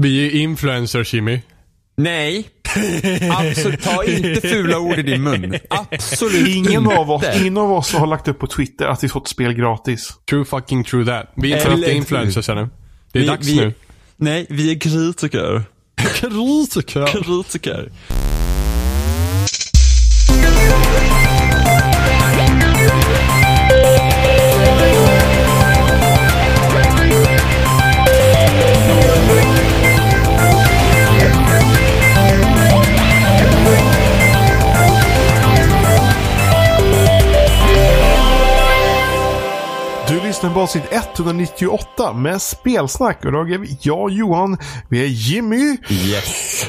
Vi är influencers Jimmy. Nej. Absolut, ta inte fula ord i din mun. Absolut Ingen inte. av, oss, ingen av oss har lagt upp på Twitter att vi fått spel gratis. True fucking true that. Vi är inte influencers ännu. Det är Vi- dags vi- nu. Nej, vi är kritiker. Kritiker. Kritiker. Lyssnar på avsnitt 198 med spelsnack. Och idag är vi jag Johan, vi är Jimmy Yes.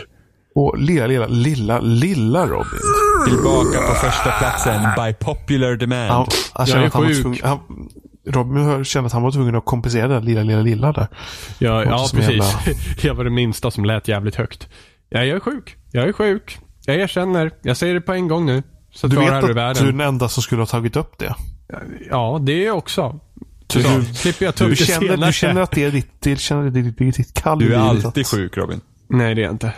och lilla, lilla, lilla, lilla Robin. Tillbaka på första platsen by popular demand. Han, han Jag kände är att han var sjuk. tvungen, han, Robin kände att han var tvungen att kompensera det lilla, lilla, lilla där. Ja, ja precis. Jag var det minsta som lät jävligt högt. Ja, jag är sjuk. Jag är sjuk. Jag erkänner. Jag säger det på en gång nu. Så Du vet att du är den enda som skulle ha tagit upp det. Ja, det är också. Du- slipper jag Du känner, du känner att det är ditt, det, känner det är ditt, det är ditt kall Du är alltid att- sjuk Robin. Nej, det är jag inte.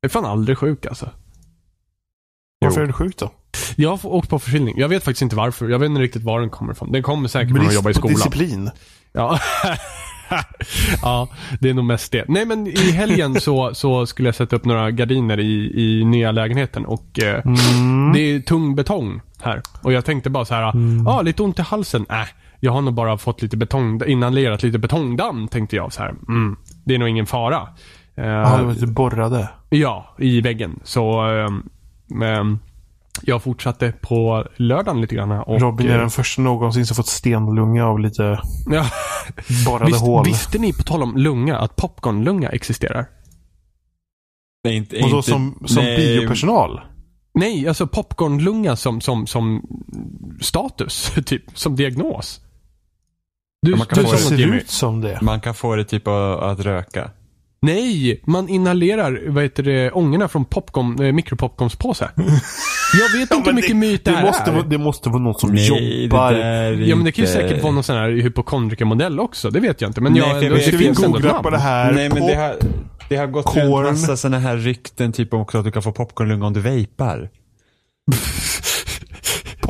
Jag är fan aldrig sjuk alltså. Varför Jo. är du sjuk då? Jag har åkt på förkylning. Jag vet faktiskt inte varför. Jag vet inte riktigt var den kommer ifrån. Den kommer säkert från att jobba i skolan. disciplin. Ja. ja, det är nog mest det. Nej men i helgen så, så skulle jag sätta upp några gardiner i, i nya lägenheten och eh, Mm. det är tung betong här. Och jag tänkte bara så här, ja ah, lite ont i halsen. Äh, jag har nog bara fått lite betong, inhalerat lite betongdamm tänkte jag så här. Mm, det är nog ingen fara. Ja, var att du borrade. Ja, i väggen. Så men jag fortsatte på lördagen lite grann. Och, Robin är eh, den första någonsin som fått stenlunga av lite ja, borrade visst, hål. Visste ni, på tal om lunga, att popcornlunga existerar? Nej, inte, Och då inte, som, som nej, biopersonal? Nej, alltså popcornlunga som, som, som status, typ. Som diagnos. Du, man kan du Det få det ser Jimmy. ut som det. Man kan få det typ av att röka. Nej, man inhalerar, vad heter det, ångorna från popcorn, eh, mikropopcornspåse. Jag vet inte hur mycket myt det, Det här måste, är. vara, det måste vara någon som Nej, jobbar. det Ja men det kan ju säkert vara någon sån här hypokondrikermodell också. Det vet jag inte. Men Nej, jag, för jag det, vi finns ändå namn. på det här? Nej men det har, det har gått runt massa sådana här rykten typ också att du kan få popcornlunga om du vejpar.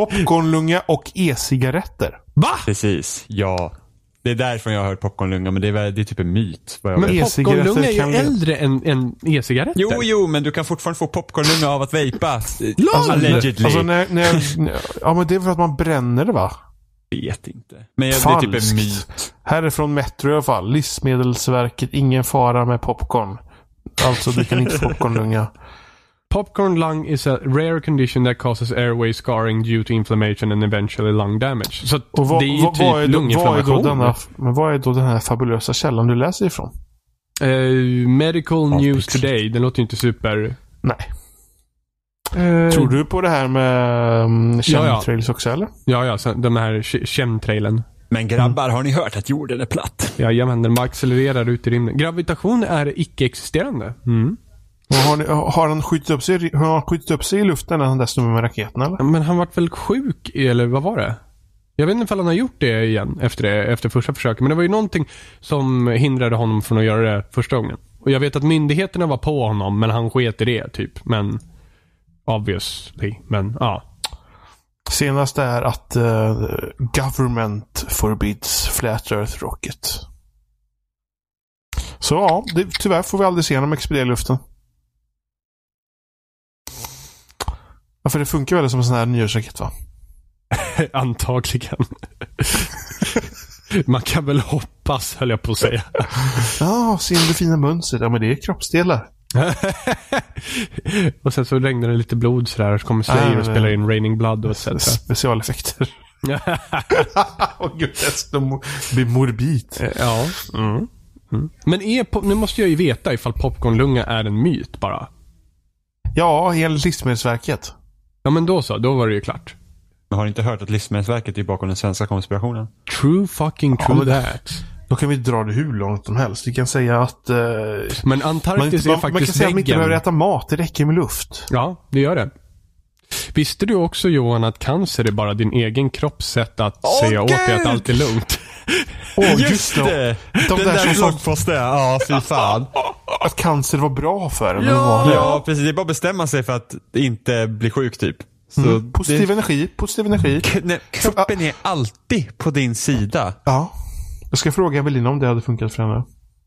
Popcornlunga och e-cigaretter. Va? Precis, ja. Det är därifrån jag har hört popcornlunga men det är, väl- det är typ en myt. Vad jag Men vet. Popcornlunga är ju kan vi- äldre än, än e-cigaretter. Jo, jo, men du kan fortfarande få popcornlunga av att vejpa. Allegedly. Alltså, när, när, ja men det är för att man bränner det va? vet inte. Men jag, det är typ Falskt. en myt. Här är från Metro i alla fall. Livsmedelsverket, ingen fara med popcorn. Alltså du kan inte få popcornlunga. Popcorn lung is a rare condition that causes airway scarring due to inflammation and eventually lung damage. Så Och vad, det är ju vad, typ vad, är då, vad, är lunginflammation. då denna, men vad är då den här fabulösa källan du läser ifrån? Eh, medical Half news pixel. today. Den låter ju inte super... Nej. Eh, Tror du på det här med um, Ja, ja. chemtrails också eller? Ja, ja. sen De här ch- chemtrailen. Men grabbar, har ni hört att jorden är platt? Jajamän, den bara accelererar ut i rymden. Gravitation är icke-existerande. Mm. Har, ni, har han skjutit upp sig, har han skjutit upp sig i luften när han snubben med raketen eller? Men han vart väl sjuk, eller vad var det? Jag vet inte ifall han har gjort det igen efter, det, efter första försöket. Men det var ju någonting som hindrade honom från att göra det första gången. Och jag vet att myndigheterna var på honom, men han sket i det typ. Men obviously. Men ja. Senast är att eh, government forbids flat earth rocket. Så ja, det, tyvärr får vi aldrig se honom explodera i luften. Ja, för det funkar väl som en sån här nyårsraket va? Antagligen. Man kan väl hoppas, höll jag på att säga. Ja, ser du fina mönstret? Ja, men det är kroppsdelar. och sen så regnar det lite blod sådär. Så kommer Slayer Ah, och spelar in Raining Blood och etc. Specialeffekter. Åh gud, det ska mo- bli morbid. ja. Mm. Mm. Men är, nu måste jag ju veta ifall popcornlunga är en myt bara. Ja, enligt Livsmedelsverket. Ja men då så, då var det ju klart. Men har ni inte hört att Livsmedelsverket är bakom den svenska konspirationen? True fucking true Ja, that. Då kan vi dra det hur långt som helst. Vi kan säga att... Eh, Men man, Antarktis man, är man kan faktiskt säga att man inte väggen. behöver äta mat. Det räcker med luft. Ja, det gör det. Visste du också Johan att cancer är bara din egen kropps sätt att Åh, säga åt dig att allt är lugnt? Åh, Just, just det. De Den där där som sa bloggposten, ja fy fan. att cancer var bra för en. det? Ja, precis. Det är bara att bestämma sig för att inte bli sjuk typ. Så Mm. Positiv det, energi, positiv energi. K- nej, kroppen är alltid på din sida. Ja. Jag ska fråga Evelina om det hade funkat för henne.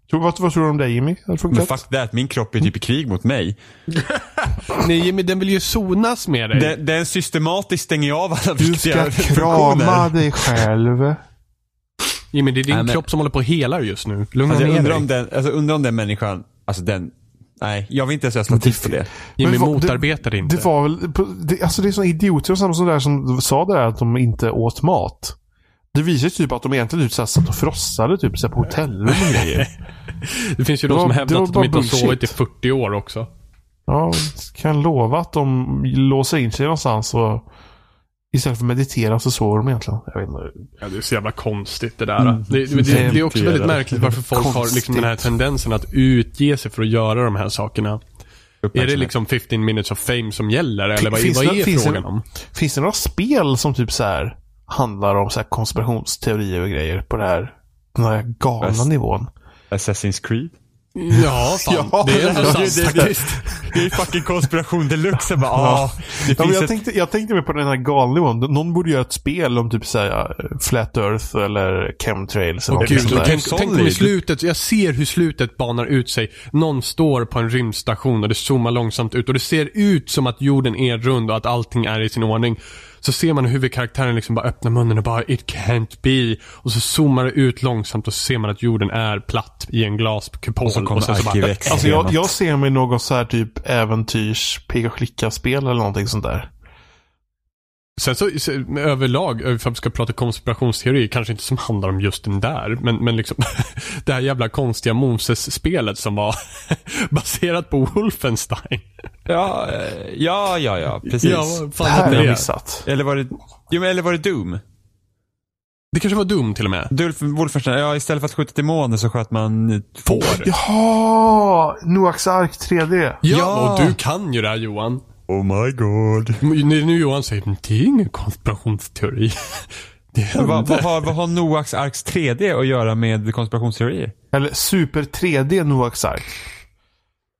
Tror, vad, vad tror du om det Jimmy? Hade det Men funkat? fuck that, min kropp är typ i krig mot mig. Nej Jimmy, den vill ju sonas med dig. Den, den systematiskt stänger av alla Du viktiga ska krama funktioner. dig själv. Jimmy, det är din Nej, men- kropp som håller på och helar just nu. Lugna Alltså, jag ner undrar dig. om den, alltså, undrar om den människan, alltså den, nej, jag vill inte ens slå till på det. Jimmy motarbetar det inte. Det var väl, det, alltså det är såna idioter och sådana sådana där som sa det där att de inte åt mat. Det visar ju typ att de egentligen typ satt och frossade typ så på hotellrum och grejer. Det finns ju Det de som hävdar att de inte har sovit i 40 år också. Ja, kan lova att de låser in sig någonstans och istället för att meditera så sover de egentligen. Jag vet inte. Ja, det är så jävla konstigt det där. Mm. Det, det, det, det är också väldigt märkligt varför folk har liksom den här Konstigt. tendensen att utge sig för att göra de här sakerna. Är det liksom 15 minutes of fame som gäller? Eller vad, Finns vad det- är finns det- frågan om? Finns det några spel som typ så här handlar om så här konspirationsteorier och grejer på det här, den här galna nivån? Assassin's Creed? Ja, fan. Ja, det är ändå sant det- det- faktiskt. Det är fucking konspiration deluxe. Bara, ah, det Ja, jag, ett, tänkte, jag tänkte mig på den här galna nivån. Någon borde göra ett spel om typ såhär Flat Earth eller Chemtrails. eller gud, sånt och tänk, tänk om i slutet, jag ser hur slutet banar ut sig. Någon står på en rymdstation och det zoomar långsamt ut och det ser ut som att jorden är rund och att allting är i sin ordning. Så ser man hur huvudkaraktären liksom bara öppnar munnen och bara It can't be. Och så zoomar det ut långsamt och så ser man att jorden är platt i en glaskupol. Och så kommer sen så bara. Alltså jag, jag ser mig något så här typ äventyrs peka och klicka-spel eller någonting sånt där. Sen så, så överlag, eh, för att vi ska prata konspirationsteori, kanske inte som handlar om just den där, men, men liksom det här jävla konstiga Moses-spelet som var baserat på Wolfenstein. ja, eh, ja, ja, ja, precis. Ja, vad Det fan här har jag missat. Eller var det, jo, men eller var det Doom? Det kanske var dum till och med. Dulf, Wolfenstein, ja istället för att skjuta demoner så sköt man får. Jaha! Noaks ark 3D. Ja, Ja. och du kan ju det här Johan. Oh my god. Nu, nu Johan säger, men det är ingen konspirationsteori. Det vad, vad, har, vad har Noaks arks 3D att göra med konspirationsteorier? Eller Super 3D Noaks ark.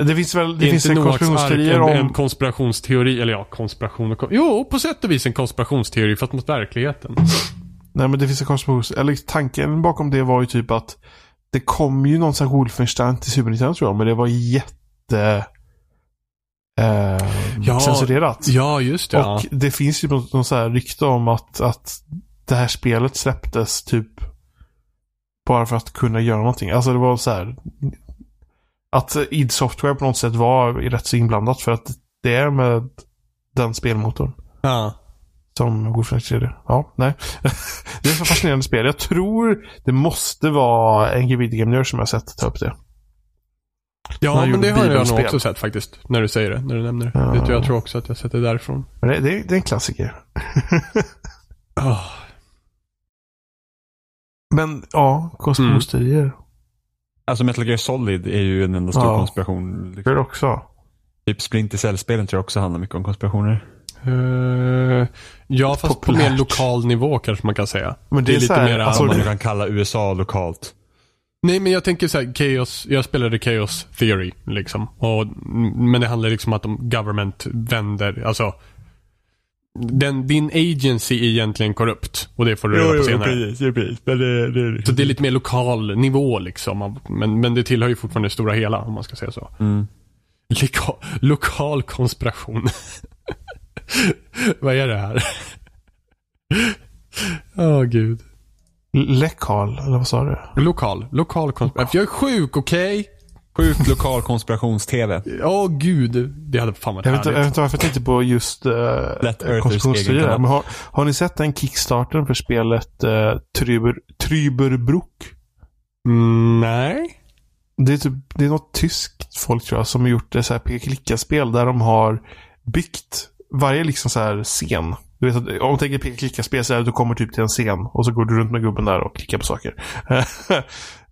Det finns väl det är finns inte en Noaks ark konspirationsteorier en, om... en konspirationsteori, eller ja, konspiration och Jo, på sätt och vis en konspirationsteori fast mot verkligheten. Nej men det finns en konspiration. Eller tanken bakom det var ju typ att det kom ju någon sån här Wolfenstein till Super Nintendo tror jag. Men det var jätte... Eh, Ja, censurerat. Ja, just det. ja. Och det finns ju något, något så här rykte om att, att det här spelet släpptes typ bara för att kunna göra någonting. Alltså det var så här att id Software på något sätt var rätt så inblandat för att det är med den spelmotorn. Ja. Som Wolfenstein 3D. Ja, nej. det är så fascinerande spel. Jag tror det måste vara en Video Game Nerd som jag sett ta upp det. Ja, men det har jag nog också sett faktiskt. När du säger det, när du nämner det. Ja. Det- Jag tror också att jag sett det därifrån. Men det, det, det är en klassiker. Oh. Men ja, konspirationsteorier. Alltså Metal Gear Solid är ju en enda stor Ja. konspiration. Det Liksom. är det också. Typ Splinter Cell-spelen tror jag också handlar mycket om konspirationer. Eh, ja, fast på Populärt. mer lokal nivå kanske man kan säga. Men det är så här, alltså- Om man det- kan kalla USA lokalt. Nej, men jag tänker så här, Chaos, jag spelade Chaos Theory liksom. Och, men det handlar liksom om att de government vänder, alltså den, din agency är egentligen korrupt och det får du reda på senare. precis, precis. Men det, det, Så det är lite mer lokal nivå liksom. Men, men det tillhör ju fortfarande det stora hela om man ska säga så. Mm. Lika, lokal konspiration. Vad är det här? Åh gud. Lekal, eller vad sa du? Lokal. Lokal konspiration. Jag är sjuk, okej? Sjukt lokal konspirations-tv. Åh gud. Det hade fan varit Jag vet, inte- jag vet inte varför jag tänkte på just uh, konspirationsteorier. Men har, har ni sett den kickstarten för spelet uh, Tryber, Tryberbrook? Mm, nej. Det är, typ, det är något tyskt folk tror jag som har gjort ett så här peka-klicka-spel där de har byggt varje liksom så här scen. Du vet att om man tänker peka-klicka-spel så är det att du kommer typ till en scen och så går du runt med gubben där och klickar på saker.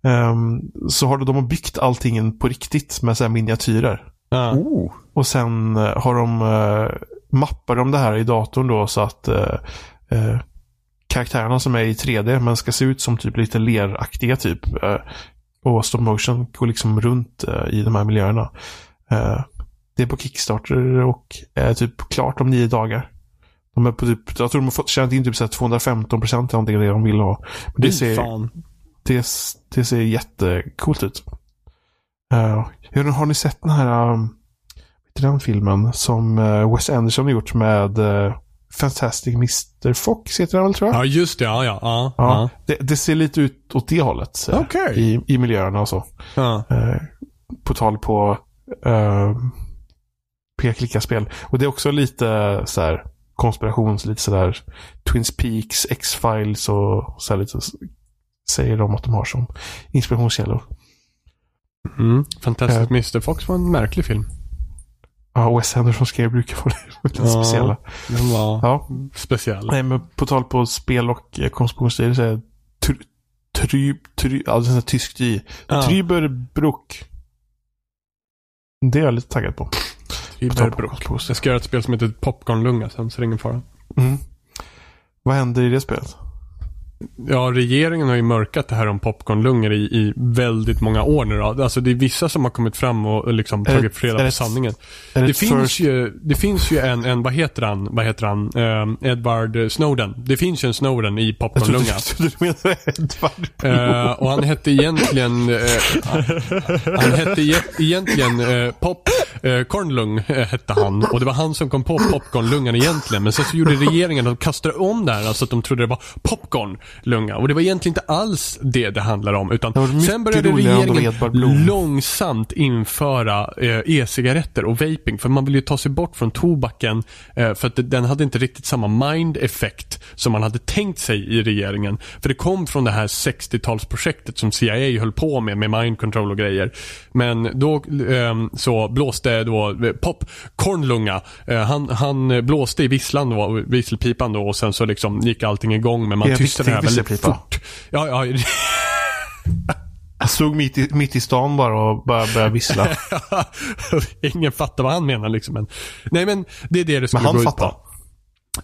Ehm, så har de, de har byggt allting på riktigt med så här miniatyrer. Ja. Oh. Och sen eh, har de uh, mappar de det här i datorn då så att uh, karaktärerna som är i 3D men ska se ut som typ lite leraktiga typ. Och stop motion går liksom runt i de här miljöerna. Det är på Kickstarter och är typ klart om nio dagar. De är på typ, jag tror de har tjänat in typ så här 215 procent av det de vill ha. Men det, ser, fan. det, det ser jättecoolt ut. Uh, har ni sett den här um, den filmen som uh, Wes Anderson har gjort med uh, Fantastic Mr. Fox heter den väl tror jag? Ja, just det. Ja, ja. ja, Ja, det, det ser lite ut åt det hållet. eh, Okej. I, I miljöerna och så. ja. Eh, på tal på uh, p-klicka-spel. Och det är också lite så här konspirations, lite sådär Twins Peaks, X-Files och så lite säger de att de har som inspirationskällor. Mm. Fantastic Eh. Mr. Fox var en märklig film. Ja, Wes Anderson skrev brukar vara lite Ja. speciella. Den var Ja. speciell. Nej, men på tal på spel och eh, konspirationsteorier så är try, try, try, alltså här tyskt i. Ja. Tryberbrook. Det är jag lite taggad på. I Berbrook. Jag ska göra ett spel som heter Popcornlunga sen, så det är ingen fara. Mm. Vad händer i det spelet? Ja, regeringen har ju mörkat det här om popcornlungor i, i väldigt många år nu då. Alltså det är vissa som har kommit fram och liksom det- tagit reda på det- sanningen. Det ett finns, first- ju, det finns ju en, en, vad heter han, vad heter han, Ehm, Edward Snowden. Det finns ju en Snowden i popcornlunga. jag trodde du menade Edward Eh, och han hette egentligen, eh, han hette e egentligen eh, Pop Cornlung eh, hette han. Och det var han som kom på popcornlungan egentligen. Men sen så gjorde regeringen, de kastade om det här, alltså att de trodde det var popcornlunga. Och det var egentligen inte alls det det handlar om. Utan Det sen började regeringen långsamt införa eh, e-cigaretter och vaping. För man vill ju ta sig bort från tobaken. Eh, för att den hade inte riktigt samma mind-effekt som man hade tänkt sig i regeringen. För det kom från det här 60-talsprojektet som CIA höll på med, med mind control och grejer. Men då eh, så blåste då eh, Pop Kornlunga, han, han blåste i visslan då, visselpipan då och sen så liksom gick allting igång men man tystade visselpipa. fort. Ja, ja, Jag stod mitt i, mitt i stan bara och bara började vissla. Ingen fattar vad han menar liksom. Men, nej men det är det det skulle Men han gå ut på.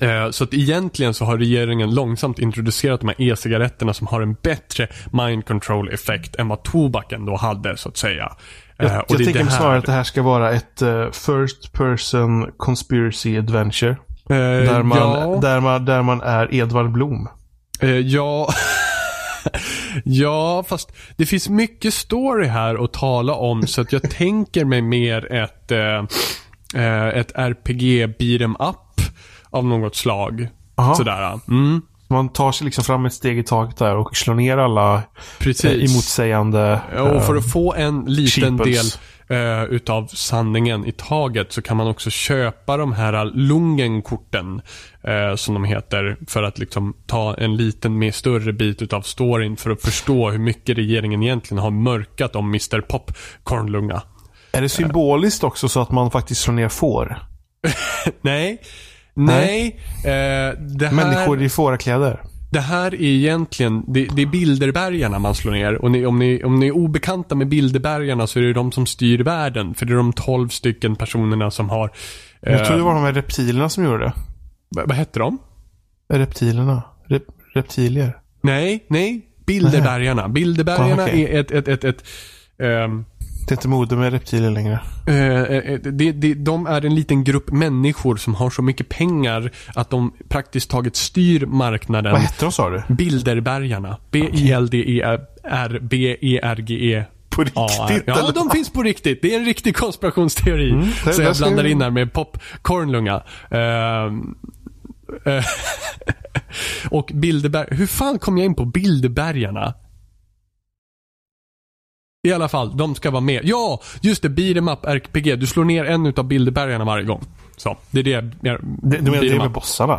Eh, Så att egentligen så har regeringen långsamt introducerat de här e-cigaretterna som har en bättre mind control effekt än vad tobaken då hade så att säga. Eh, Jag, jag tänker här- snarare att det här ska vara ett eh, first person conspiracy adventure. Eh, Där man, ja, där man, där man är Edvard Blom. Eh, ja. ja, fast det finns mycket story här att tala om så att jag tänker mig mer ett, eh, eh, ett RPG beat'em up av något slag. Aha. Sådär. Mm, Man tar sig liksom fram ett steg i taget där och slår ner alla eh, precis. emotsägande... Och för eh, att få en liten cheapens. del eh, utav sanningen i taget så kan man också köpa de här Lungen-korten eh, som de heter för att liksom ta en liten mer större bit utav storyn för att förstå hur mycket regeringen egentligen har mörkat om Mr Popcornlunga. Är det symboliskt också så att man faktiskt slår ner får? Nej, nej. Eh, det här... Människor i fårakläder? Det här är egentligen, det, det är Bilderbergarna man slår ner. Och ni, om, ni, om ni är obekanta med Bilderbergarna så är det de som styr världen. För det är de 12 stycken personerna som har... eh, Jag tror det var de här reptilerna som gjorde det. vad, vad hette de? Reptilerna? Rep, reptilier? Nej, nej. Bilderbergarna. Bilderbergarna Ah, okej. är ett, ett, ett, ett ehm, Det är inte mode med reptiler längre. Eh, eh, det, det, de är en liten grupp människor som har så mycket pengar att de praktiskt taget styr marknaden. Vad hette de sa du? Bilderbergarna. B-I-L-D-E-R-B-E-R-G-E. På Ja, riktigt? ja, eller? de finns på riktigt. Det är en riktig konspirationsteori. det- så jag blandar in här med popcornlunga. Ehm, eh, och Bilderberg. Hur fan kom jag in på Bilderbergarna? I alla fall, de ska vara med. Ja, just det. Beat'em up RPG. Du slår ner en utav Bilderbergarna varje gång. Så, det är det. jag- du menar det beat'em med bossarna?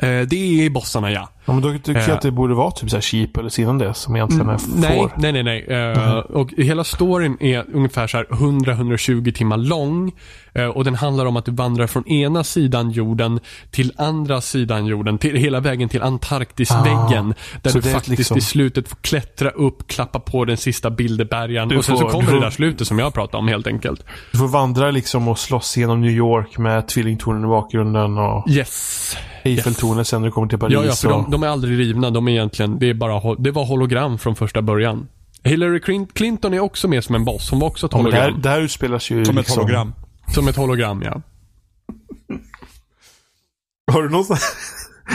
Eh, det är bossarna, ja. Ja, men då tycker jag Eh. att det borde vara typ så här cheap eller sidan det som egentligen är Nej, får. nej, nej. nej. Eh, Och hela storyn är ungefär så här 100-120 timmar lång. Eh, och den handlar om att du vandrar från ena sidan jorden till andra sidan jorden. Till, hela vägen till Antarktisväggen. där så du faktiskt liksom- i slutet får klättra upp, klappa på den sista bilderbergaren. Du Och sen så får- kommer du det får- där slutet som jag pratade om helt enkelt. Du får vandra liksom och slåss genom New York med tvillingtornen i bakgrunden och... Yes. Eiffeltornet sen när du kommer till Paris. Ja, ja, för och... de, de är aldrig rivna. De är egentligen, det är bara, det var hologram från första början. Hillary Clin- Clinton är också med som en boss. Hon var också ett Ja, men det, här, hologram. det här utspelas ju Som ett liksom... hologram. Som ett hologram, ja. Har du någon sån...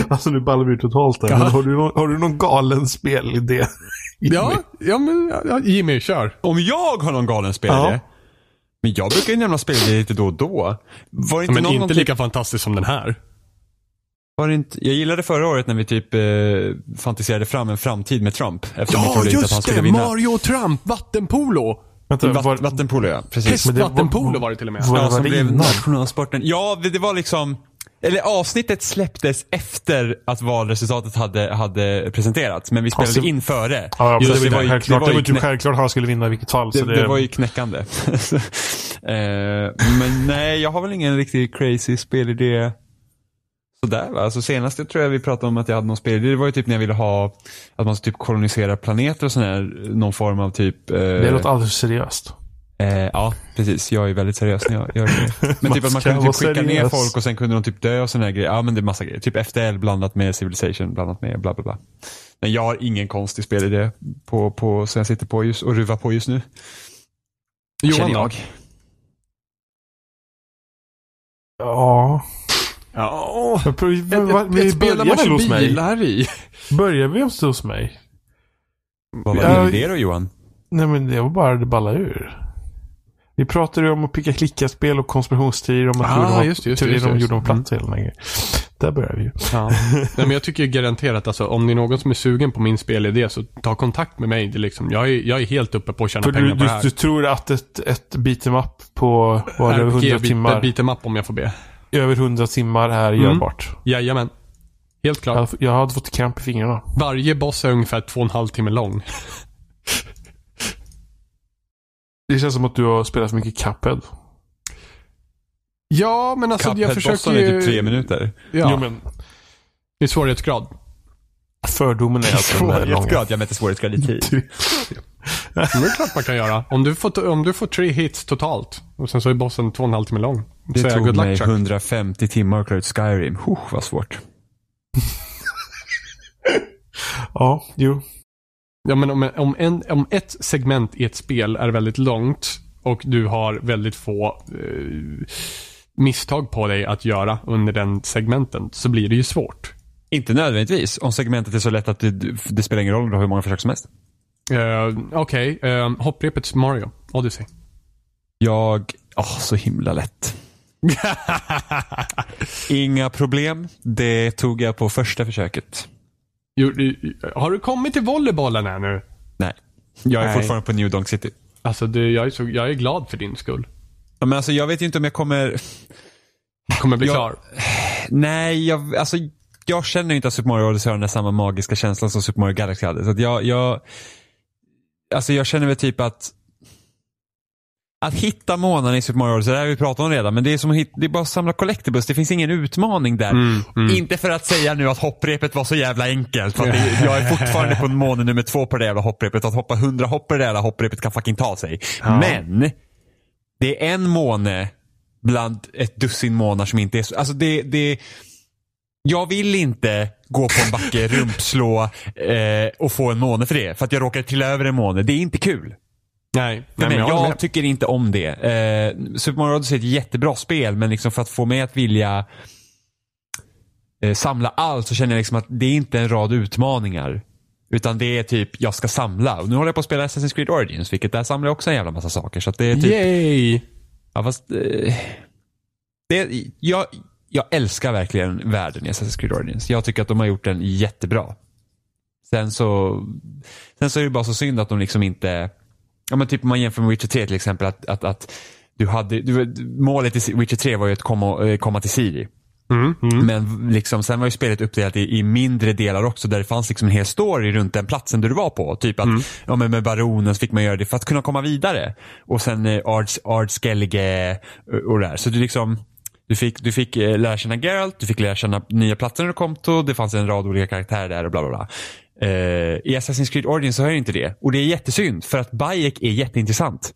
Alltså nu ballar vi totalt där. Ja. Men har, du någon, har du någon galen spelidé? Ja, ja men ja, Jimmy, kör. Om jag har någon galen spelare. Ja. Men jag brukar ju nämna spelare lite då och då. Var det inte Men någon inte någon typ, lika fantastisk som den här. Var det inte, Jag gillade förra året när vi typ eh, fantiserade fram en framtid med Trump. Ja, just det! Mario och Trump, vattenpolo. Vänta, Vatt, var, vattenpolo ja, precis. Men det var- Hästvattenpolo var det till och med. var- Ja, som det blev nationalsporten. Ja, det det var liksom eller avsnittet släpptes efter att valresultatet hade, hade presenterats. Men vi spelade Alltså- in före. Ja, Så det, det var ju- självklart, det var ju självklart han skulle vinna i vilket fall. det, så det var ju knäckande. eh, men nej, jag har väl ingen riktig crazy spelidé. Sådär va. Alltså senast jag tror jag vi pratade om att jag hade någon spelidé. Det var ju typ när jag ville ha att man ska typ kolonisera planeter och sån här. Någon form av typ. Eh, Det låter alldeles seriöst. Eh, ja, precis. Jag är väldigt seriös när jag gör det. Men typ att man kunde typ skicka ner seriös. folk och sen kunde de typ dö och sådana här grejer. Ja, men det är massa grejer. Typ FTL blandat med Civilization blandat med bla bla bla. Men jag har ingen konstig spelidé på, på, som jag sitter på just, och ruvar på just nu. Johan jag. Ja. Ja. Men på- Ett, va- ett, vi ett spel där börjar man väl hos kör mig? bilar i. Börjar vi hos hos mig? Vad var din idé då Johan? Nej men det var bara det balla ur. Vi pratade ju om att picka klicka-spel och konspirationsteorier om att Ah, hur de, just det, just just om plats och hela den här grejen. Där börjar vi ju. Ja. Nej, men jag tycker garanterat alltså, om det är någon som är sugen på min spelidé så ta kontakt med mig. Det är liksom, jag, är, jag är helt uppe på att tjäna För pengar du, på det här. du tror att ett, ett beat'em up på vad är det, 100 RPG, timmar, beat em up om jag får be. Över 100 timmar är Mm. görbart? Jajamän. Helt Jag klart. hade, jag hade fått kramp i fingrarna. Varje boss är ungefär två och en halv timme lång. Det känns som att du har spelat för mycket Cuphead. Ja, men alltså jag försöker Cuphead-bossen är ju... typ tre minuter. Ja, Jo, men i svårighetsgrad. fördomen är lång. Svårighetsgrad, jag mätte svårighetsgrad i tid. Det är klart man kan göra. Om du får, om du får tre hits totalt och sen så är bossen två och en halv timme lång. Det så tog mig Chuck. 150 timmar att klara ut Skyrim. Huh, vad svårt. Ja, jo. Ja, men om, om, en, om ett segment i ett spel är väldigt långt och du har väldigt få eh, misstag på dig att göra under den segmenten så blir det ju svårt. Inte nödvändigtvis. Om segmentet är så lätt att det, det spelar ingen roll om du har hur många försök som helst. Uh, Okej, okay. hopprepet Mario Odyssey. Jag, åh så himla lätt. Inga problem. Det tog jag på första försöket. Har du kommit till volleybollen här nu? Nej. Jag är Nej. fortfarande på New Donk City. Alltså, det, jag, är så, jag är glad för din skull. Ja, Men alltså jag vet ju inte om jag kommer... Du kommer bli Jag- klar. Nej, jag, alltså jag känner inte att Super Mario Odyssey har den där samma magiska känslan som Super Mario Galaxy hade. Så jag, jag, alltså jag känner väl typ att att hitta månaden i Super Mario Odyssey, det har vi pratat om redan, men det är som att hitta, det är bara att samla collectibles. Det finns ingen utmaning där. Mm, mm. Inte för att säga nu att hopprepet var så jävla enkelt. För det, jag är fortfarande på måne nummer två på det jävla hopprepet. Att hoppa hundra hopp på det jävla hopprepet kan fucking ta sig. Men, det är en måne bland ett dussin månar som inte är så, alltså det, det jag vill inte gå på en backe, rumpslå eh, och få en måne för det. För att jag råkar trilla över en måne. Det är inte kul. Nej, nej men jag jag tycker inte om det. Eh, Super Mario Odyssey är ett jättebra spel, men liksom för att få mig att vilja eh, samla allt så känner jag liksom att det är inte en rad utmaningar. Utan det är typ, jag ska samla. Och nu håller jag på att spela Assassin's Creed Origins, vilket där samlar jag också en jävla massa saker. Så det är typ, Yay! ja fast, eh, det, jag, jag älskar verkligen världen i Assassin's Creed Origins. Jag tycker att de har gjort den jättebra. Sen så, sen så är det bara så synd att de liksom inte, ja men typ om man jämför med Witcher 3 till exempel, att, att, att du hade, du, målet i Witcher 3 var ju att komma, eh, komma till Siri. Mm, mm. Men liksom, sen var ju spelet uppdelat i, i mindre delar också där det fanns liksom en hel story runt den platsen du var på. Typ att ja, men med baronen så fick man göra det för att kunna komma vidare. Och sen eh, Ards, Ards Skellige och, och det där. Så du liksom du fick, du fick eh, lära känna Geralt, du fick lära känna nya platser när du kom till. Det fanns en rad olika karaktärer där och bla bla bla. Eh, I Assassin's Creed Origins så har jag inte det. Och det är jättesynd för att Bayek är jätteintressant.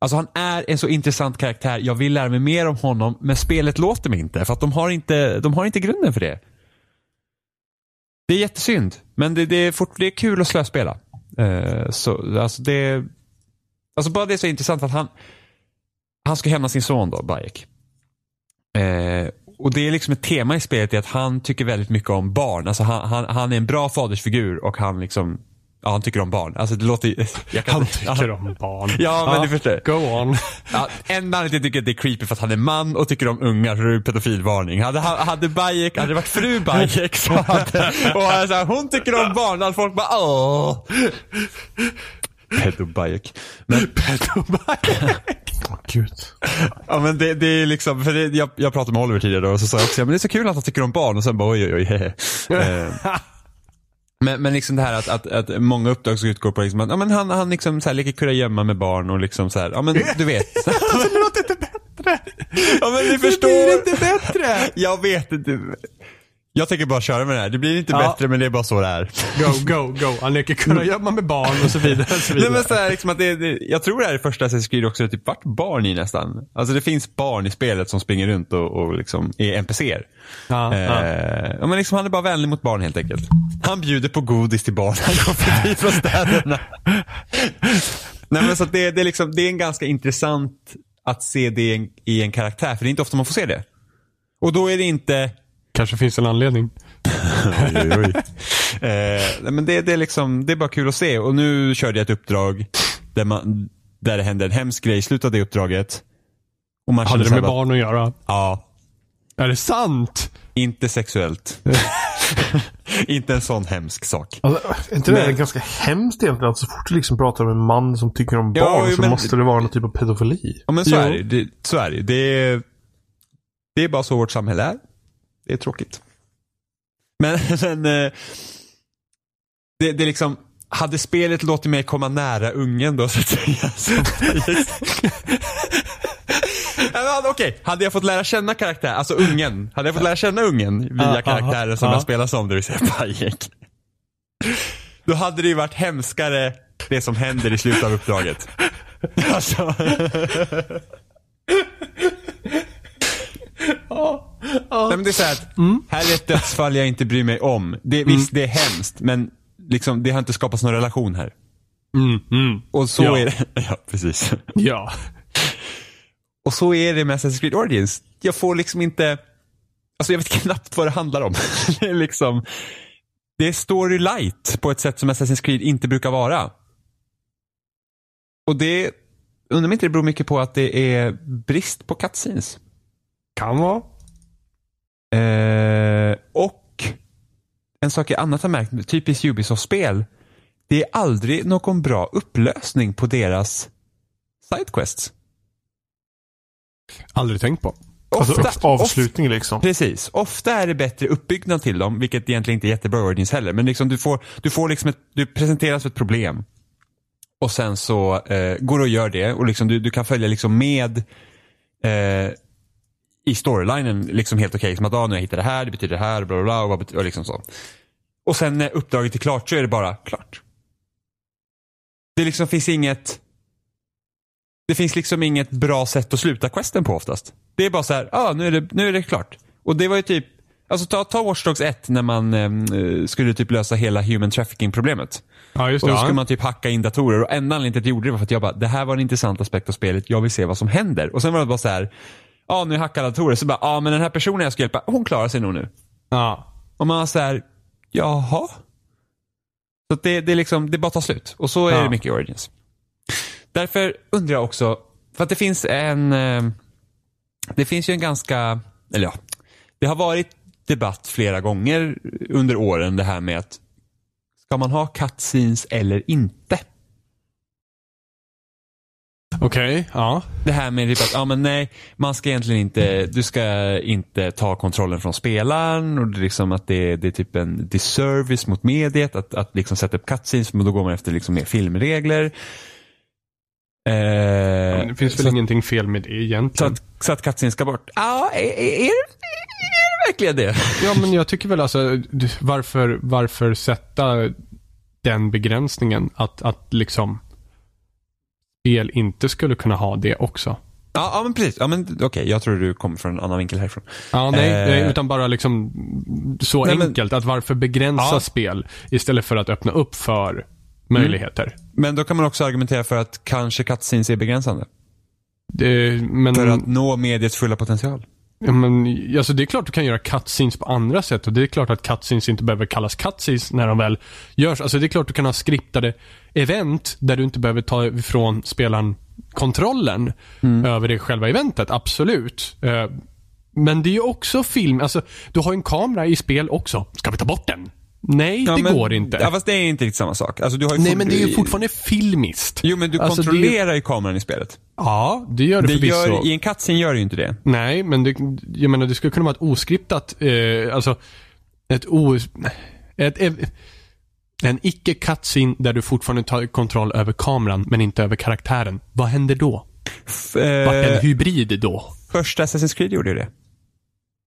Alltså han är en så intressant karaktär. Jag vill lära mig mer om honom, men spelet låter mig inte. För att de har inte, de har inte grunden för det. Det är jättesynd, men det, det, är, fort, det är kul att slöspela. Eh, så, alltså det, alltså bara det är så intressant för att han, han ska hämna sin son då, Bayek. Eh, och det är liksom ett tema i spelet är att han tycker väldigt mycket om barn. Alltså han, han, han är en bra fadersfigur och han liksom Ja, han tycker om barn. Alltså det låter jag kan, Han tycker om barn. Ja, men ja, du förstår. Go on. Ja, en man tycker att det är creepy för att han är man och tycker om ungar, så det är pedofilvarning. Hade, hade Bayek, hade det varit fru Bayek så hade, och alltså, hon tycker om barn, och folk bara åh. Pedobajek. Men Pedobajek. Åh gud. Ja men det, det är liksom, för det, jag, jag pratade med Oliver tidigare och så sa jag också, ja, men det är så kul att han tycker om barn och sen bara oj oj oj. eh, men, men liksom det här att, att, att många uppdrag som utgår på liksom att, ja, men han, han liksom så här leker kurragömma med barn och liksom så här, ja men du vet. det låter inte bättre. Ja men ni förstår. Det blir inte bättre. Jag vet inte. Jag tänker bara köra med det här. Det blir inte ja. bättre men det är bara så det är. Go, go, go. Han leker kurragömma med barn och så vidare. Och så vidare. Nej, men så här, liksom att det, det, jag tror det här är första Assassin's Creed också det typ vart barn i nästan. Alltså det finns barn i spelet som springer runt och, och liksom är NPCer. Ja, eh, ja. Men liksom, han är bara vänlig mot barn helt enkelt. Han bjuder på godis till barn. Han går förbi från städerna. Nej, men så det, det, är liksom, det är en ganska intressant att se det i en, i en karaktär. För det är inte ofta man får se det. Och då är det inte Kanske finns en anledning. oj, oj. Eh, men det, det, är liksom, det är bara kul att se. Och nu körde jag ett uppdrag där, man, där det hände en hemsk grej i slutet av det uppdraget. Och man Hade det med bara, barn att göra? Ja. Är det sant? Inte sexuellt. inte en sån hemsk sak. Alltså, är inte det men... ganska hemskt egentligen? Att så fort du liksom pratar om en man som tycker om barn jo, så men... måste det vara någon typ av pedofili. Ja men så jo. är det. det. Så är det. Det är, det är bara så vårt samhälle är. Det är tråkigt. Men, men eh, det, det är liksom, hade spelet låtit mig komma nära ungen då så att säga. Okej, okay. hade jag fått lära känna karaktär, alltså ungen. Hade jag fått lära känna ungen via ah, karaktären ah, som ah. jag spelar som, det vill säga Bayek. Då hade det ju varit hemskare det som händer i slutet av uppdraget. Alltså. Nej, men det är så här att, mm. här är ett dödsfall jag inte bryr mig om. Det, mm. Visst, det är hemskt, men liksom, det har inte skapats någon relation här. Mm, mm. Och så ja. är det. Ja, precis. Ja. Och så är det med Assassin's Creed Origins. Jag får liksom inte, alltså jag vet knappt vad det handlar om. det är liksom, det är story light på ett sätt som Assassin's Creed inte brukar vara. Och det, undrar om inte det beror mycket på att det är brist på cutscenes. Kan vara. Eh, och en sak jag annat har märkt, typiskt Ubisoft-spel. Det är aldrig någon bra upplösning på deras sidequests. Aldrig tänkt på. Ofta, alltså avslutning ofta, liksom. Precis. Ofta är det bättre uppbyggnad till dem, vilket egentligen inte är jättebra Origins heller. Men liksom du, får, du, får liksom ett, du presenteras för ett problem. Och sen så eh, går du och gör det och liksom du, du kan följa liksom med eh, i storylinen liksom helt okej. Okay, som att ah, nu jag hittar det här, det betyder det här, bla bla bla. Och, och, liksom så. och sen när uppdraget är klart så är det bara klart. Det liksom finns inget det finns liksom inget bra sätt att sluta questen på oftast. Det är bara så här, ja ah, nu, är det, nu är det klart. Och det var ju typ, alltså ta, ta Watch Dogs 1 när man eh, skulle typ lösa hela human trafficking problemet. Ja, just det, och då skulle man typ hacka in datorer och enda anledningen till att jag gjorde det var för att jag bara, det här var en intressant aspekt av spelet, jag vill se vad som händer. Och sen var det bara så här, ja nu hackar datorer. Så bara, ja men den här personen jag ska hjälpa, hon klarar sig nog nu. Ja. Och man så här, jaha? Så det, det, är liksom, det bara tar slut. Och så är ja. det mycket i Origins. Därför undrar jag också, för att det finns en, eh, det finns ju en ganska, eller ja, det har varit debatt flera gånger under åren det här med att ska man ha cutscenes eller inte? Okej, okay, ja. Det här med typ att, ja men nej, man ska egentligen inte, du ska inte ta kontrollen från spelaren och det liksom att det, det är typ en disservice mot mediet att, att liksom sätta upp cutscenes, men då går man efter liksom mer filmregler. Eh, ja, det finns väl så, ingenting fel med det egentligen. Så att, så att cutscenes ska bort. Ja, är, är, är, är det verkligen det? Ja, men jag tycker väl alltså, varför, varför sätta den begränsningen att, att liksom spel inte skulle kunna ha det också. Ja, ja men precis. Ja, men okej, jag tror du kommer från en annan vinkel härifrån. Ja, nej, Eh. nej, utan bara liksom så Nej, men- enkelt. Att varför begränsa Ja. spel istället för att öppna upp för möjligheter. Men då kan man också argumentera för att kanske cutscenes är begränsande. Det, men, För att nå mediets fulla potential. ja, men, alltså det är klart du kan göra cutscenes på andra sätt och det är klart att cutscenes inte behöver kallas cutscenes när de väl görs. Alltså det är klart du kan ha skriptade event där du inte behöver ta ifrån spelaren kontrollen över det själva eventet. Absolut. Eh, Men det är ju också film. Alltså, du har en kamera i spel också. Ska vi ta bort den? Nej, Ja, det men- går inte. Ja, fast det är inte riktigt samma sak. Alltså, du Nej, men det är ju fortfarande filmiskt. Jo, men du Alltså, kontrollerar ju kameran i spelet. Ja, det gör Det förvisso. gör, I en cutscene gör det ju inte det. Nej, men det, jag menar det skulle kunna vara ett oskriptat, eh, alltså ett o... Ett, ett, en icke cutscene där du fortfarande tar kontroll över kameran men inte över karaktären. Vad händer då? F- Vart eh, en hybrid då? första Assassin's Creed gjorde ju det.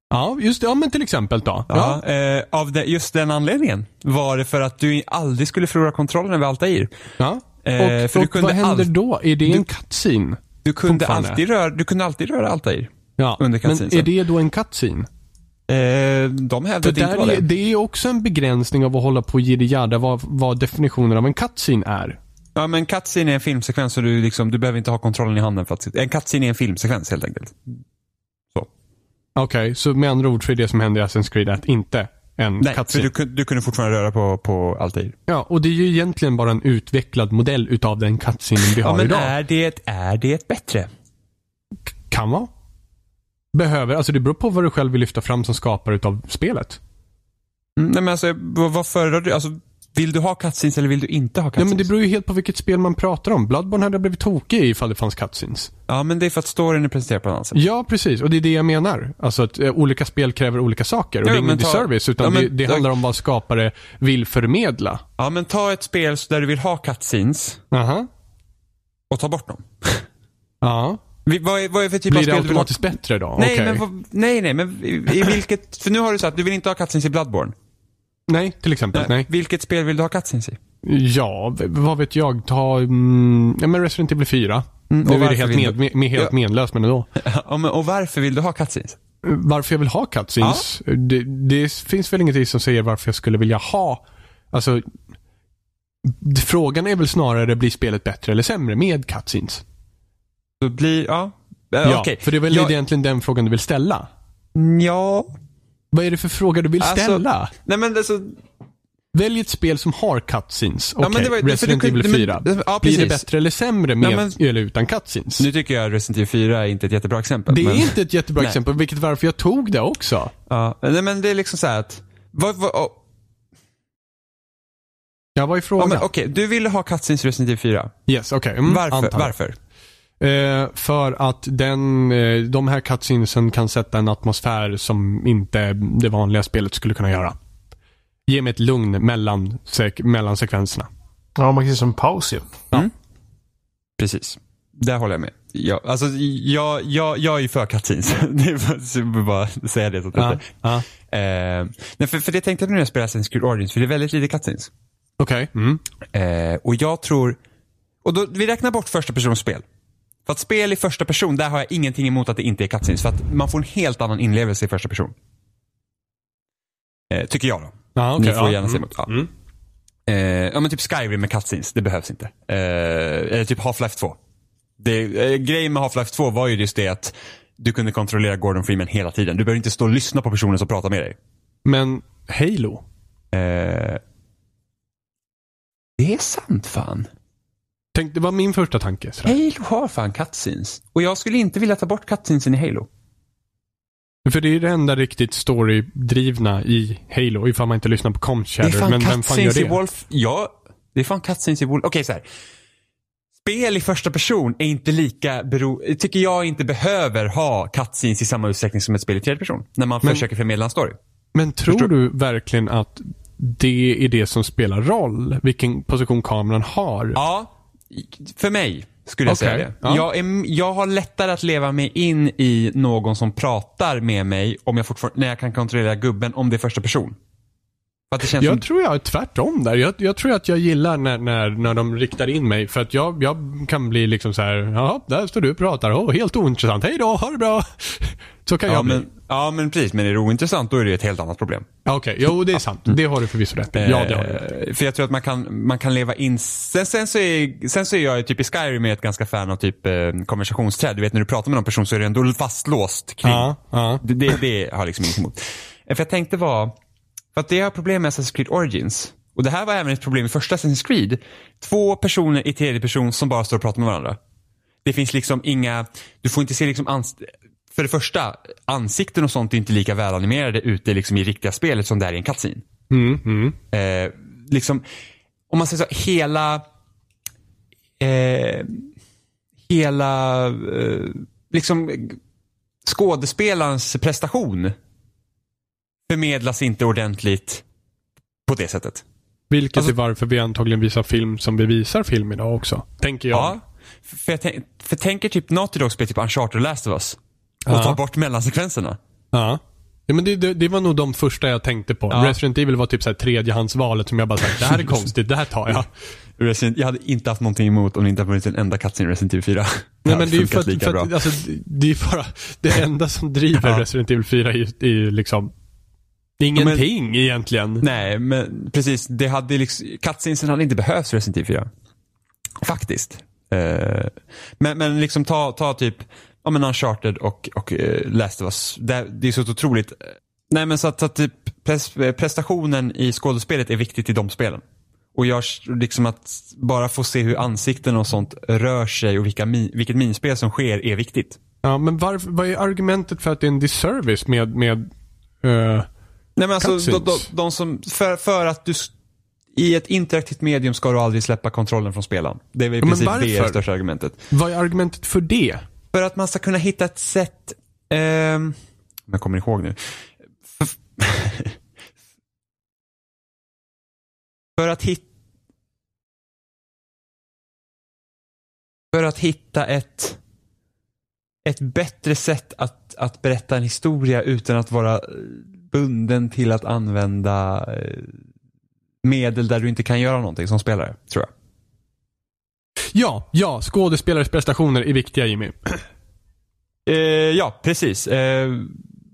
Ja, just det. Ja, men till exempel då. Ja. Ja. Eh, av det, just den anledningen var det för att du aldrig skulle förlora kontrollen över Altair. ja. Eh, och för du och kunde vad händer då? Är det en cutscene? Du kunde, alltid röra, du kunde alltid röra Altair. Ja, Under men är det då en cutscene? Eh, de hävdade För det inte var är, det. det är också en begränsning av att hålla på och vad, vad definitionen av en cutscene är. Ja, men cutscene är en filmsekvens och du, liksom, du behöver inte ha kontrollen i handen för att En cutscene är en filmsekvens helt enkelt. Så. Okej, så med andra ord så är det som händer i Assassin's Creed att inte en Nej, för cutscene. du, kun- du kunde fortfarande röra på, på Altair. Ja, och det är ju egentligen bara en utvecklad modell utav den cutscene vi Ja, har men idag. är det, är det bättre? Kan vara. Behöver, alltså det beror på vad du själv vill lyfta fram som skapare utav spelet. Mm, nej, men alltså, vad, vad föredrar du? Alltså, vill du ha cutscenes eller vill du inte ha cutscenes? men det beror ju helt på vilket spel man pratar om. Bloodborne hade jag blivit tokig ifall det fanns cutscenes. Ja, men det är för att storyn är presenterad på ett annat sätt. Ja, precis. Och det är det jag menar. Alltså att eh, olika spel kräver olika saker. Och Ja, det är ingen ta- disservice, utan Ja, men- det, det handlar om vad skapare vill förmedla. Ja, men ta ett spel där du vill ha cutscenes Aha. och ta bort dem. Ja. Vi- Vad är, vad är för typ Blir av det spel du vill ha? automatiskt bättre då? Nej, Okej. men, vad- nej, nej, men i, i vilket... För nu har du sagt du vill inte ha cutscenes i Bloodborne. Nej, till exempel. Nej. Vilket spel vill du ha cutscenes i? Ja, vad vet jag. Ta mm, ja, men Resident Evil 4. Mm, nu är det helt, med, med, med, helt Ja. menlöst, men ändå. Ja, men, och varför vill du ha cutscenes? Varför jag vill ha cutscenes? Det, det finns väl ingenting som säger varför jag skulle vilja ha... Alltså, frågan är väl snarare, blir spelet bättre eller sämre med cutscenes? Blir, ja. Eh, Ja, okej. för det är väl Jag- egentligen den frågan du vill ställa? Ja. Vad är det för fråga du vill Alltså, ställa? Nej men alltså, Välj ett spel som har cutscenes. Okej, Ja, men det var- Resident Evil men- 4. ja, Blir det bättre eller sämre med Ja, men- eller utan cutscenes? nu tycker jag Resident Evil 4 är inte ett jättebra exempel. det är men, inte ett jättebra Nej. exempel, vilket varför jag tog det också. Ja, nej men det är liksom så här att, vad, vad, oh, Ja, vad är ja, frågan? men okej, du ville ha cutscenes i Resident Evil 4. Yes, okej. Mm, Varför? antar jag. Varför? Eh, för att den, eh, de här cutscenesen kan sätta en atmosfär som inte det vanliga spelet skulle kunna göra. Ge mig ett lugn mellan, sek- mellan sekvenserna. Ja, man kan se som en paus ju. Precis. Där håller jag med. Ja, alltså, jag, jag, jag är ju för cutscenes. Det är bara- så jag bara säga det. Så att Ja, inte- ja. Eh, nej, för, för det tänkte jag när jag spelade Assassin's Creed Origins, för det är väldigt lite cutscenes. Okej. Mm. Eh, och jag tror, och då, vi räknar bort första persons spel. För att spel i första person, där har jag ingenting emot att det inte är cutscenes. För att man får en helt annan inlevelse i första person. Eh, tycker jag då. Ja, okej, Ni får ja. gärna se Mm. emot. Ja. Mm. Eh, ja men typ Skyrim med cutscenes, det behövs inte. Eh, eller typ Half-Life 2. Det, eh, grejen med Half-Life 2 var ju just det att du kunde kontrollera Gordon Freeman hela tiden. Du behöver inte stå och lyssna på personen som pratar med dig. Men Halo? Eh, det är sant fan. Tänk, det var min första tanke. sådär. Halo har fan cutscenes. Och jag skulle inte vilja ta bort cutscenesen i Halo. För det är det enda riktigt storydrivna i Halo, ifall man inte lyssnar på Det Comchatter. Men vem fan gör cutscenes i det? Wolf... Ja, det är fan cutscenes i Wolf... Okej så här. Spel i första person är inte lika bero... Tycker jag inte behöver ha cutscenes i samma utsträckning som ett spel i tredje person. När man Men- försöker förmedla en story. Men tror Förstår- du verkligen att det är det som spelar roll? Vilken position kameran har? Ja, för mig skulle jag Okej, säga det. ja. Jag, är, jag har lättare att leva mig in i någon som pratar med mig om jag fortfarande, när jag kan kontrollera gubben om det är första person. För att det känns som, Jag tror jag är tvärtom där. Jag, jag tror att jag gillar när, när, när de riktar in mig. För att jag, jag kan bli liksom så här, ja, där står du och pratar. Oh, helt ointressant. Hej då, ha det bra. Så kan ja, jag bli. men, ja men precis, men är det ointressant då är det ett helt annat problem. Ja, Okej, jo det är sant. Det har du förvisso rätt i. Ja, det har du. Eh, För jag tror att man kan, man kan leva in, sen, sen, så är, sen så är jag typ i Skyrim ett ganska fan av typ eh, konversationsträd. Du vet när du pratar med någon person så är det ändå fastlåst kring. Ja, ja. Det, det, det har jag liksom inget emot. Eh, För jag tänkte var, för att det har problem med Assassin's Creed Origins. Och det här var även ett problem i första Assassin's Creed. Två personer i tredje person som bara står och pratar med varandra. Det finns liksom inga, du får inte se liksom för det första, ansikten och sånt är inte lika välanimerade ute liksom i riktiga spelet som det är i en cutscene. Mm, mm. Eh, liksom, om man säger så, hela eh, hela eh, liksom skådespelarens prestation förmedlas inte ordentligt på det sättet. Vilket Alltså- är varför vi antagligen visar film som vi visar film idag också. Tänker jag. Ja. För jag tänk, för tänker typ Naughty Dog spel typ Uncharted och Last of Us. Och Ja. tar bort mellansekvenserna. Ja. ja men det, det, det var nog de första jag tänkte på. Ja. Resident Evil var typ så här tredjehandsvalet som jag bara sagt, det här är konstigt, det här tar jag. Resident, jag hade inte haft någonting emot om det inte hade funnits en enda cutscene i Resident Evil 4. Nej, men det är ju för att, för att alltså, det är bara, det enda som driver Ja. Resident Evil 4 är ju, är ju liksom ingenting egentligen. Nej, men precis. Det hade liksom, cutscenesen hade inte behövts i Resident Evil 4. Faktiskt. Eh, men, men liksom ta, ta typ, ja men Uncharted och, och eh, Last of Us. Det, det är så otroligt. eh, Nej men så att, så att typ pres, prestationen i skådespelet är viktigt i de spelen. Och jag liksom att bara få se hur ansikten och sånt rör sig och vilka vilket minspel som sker är viktigt. Ja, men varför, vad är argumentet för att det är en disservice med, med eh, Nej men alltså, de, de, de som, för, för att du, i ett interaktivt medium ska du aldrig släppa kontrollen från spelaren. Det är väl i Ja, princip det, största argumentet. vad är argumentet för det? För att man ska kunna hitta ett sätt, om jag kommer ihåg nu. För, för att hitta För att hitta ett, ett bättre sätt att, att berätta en historia utan att vara eh, bunden till att använda eh, medel där du inte kan göra någonting som spelare, tror jag. Ja, ja, skådespelares prestationer är viktiga Jimmy. Eh, ja, precis. Eh,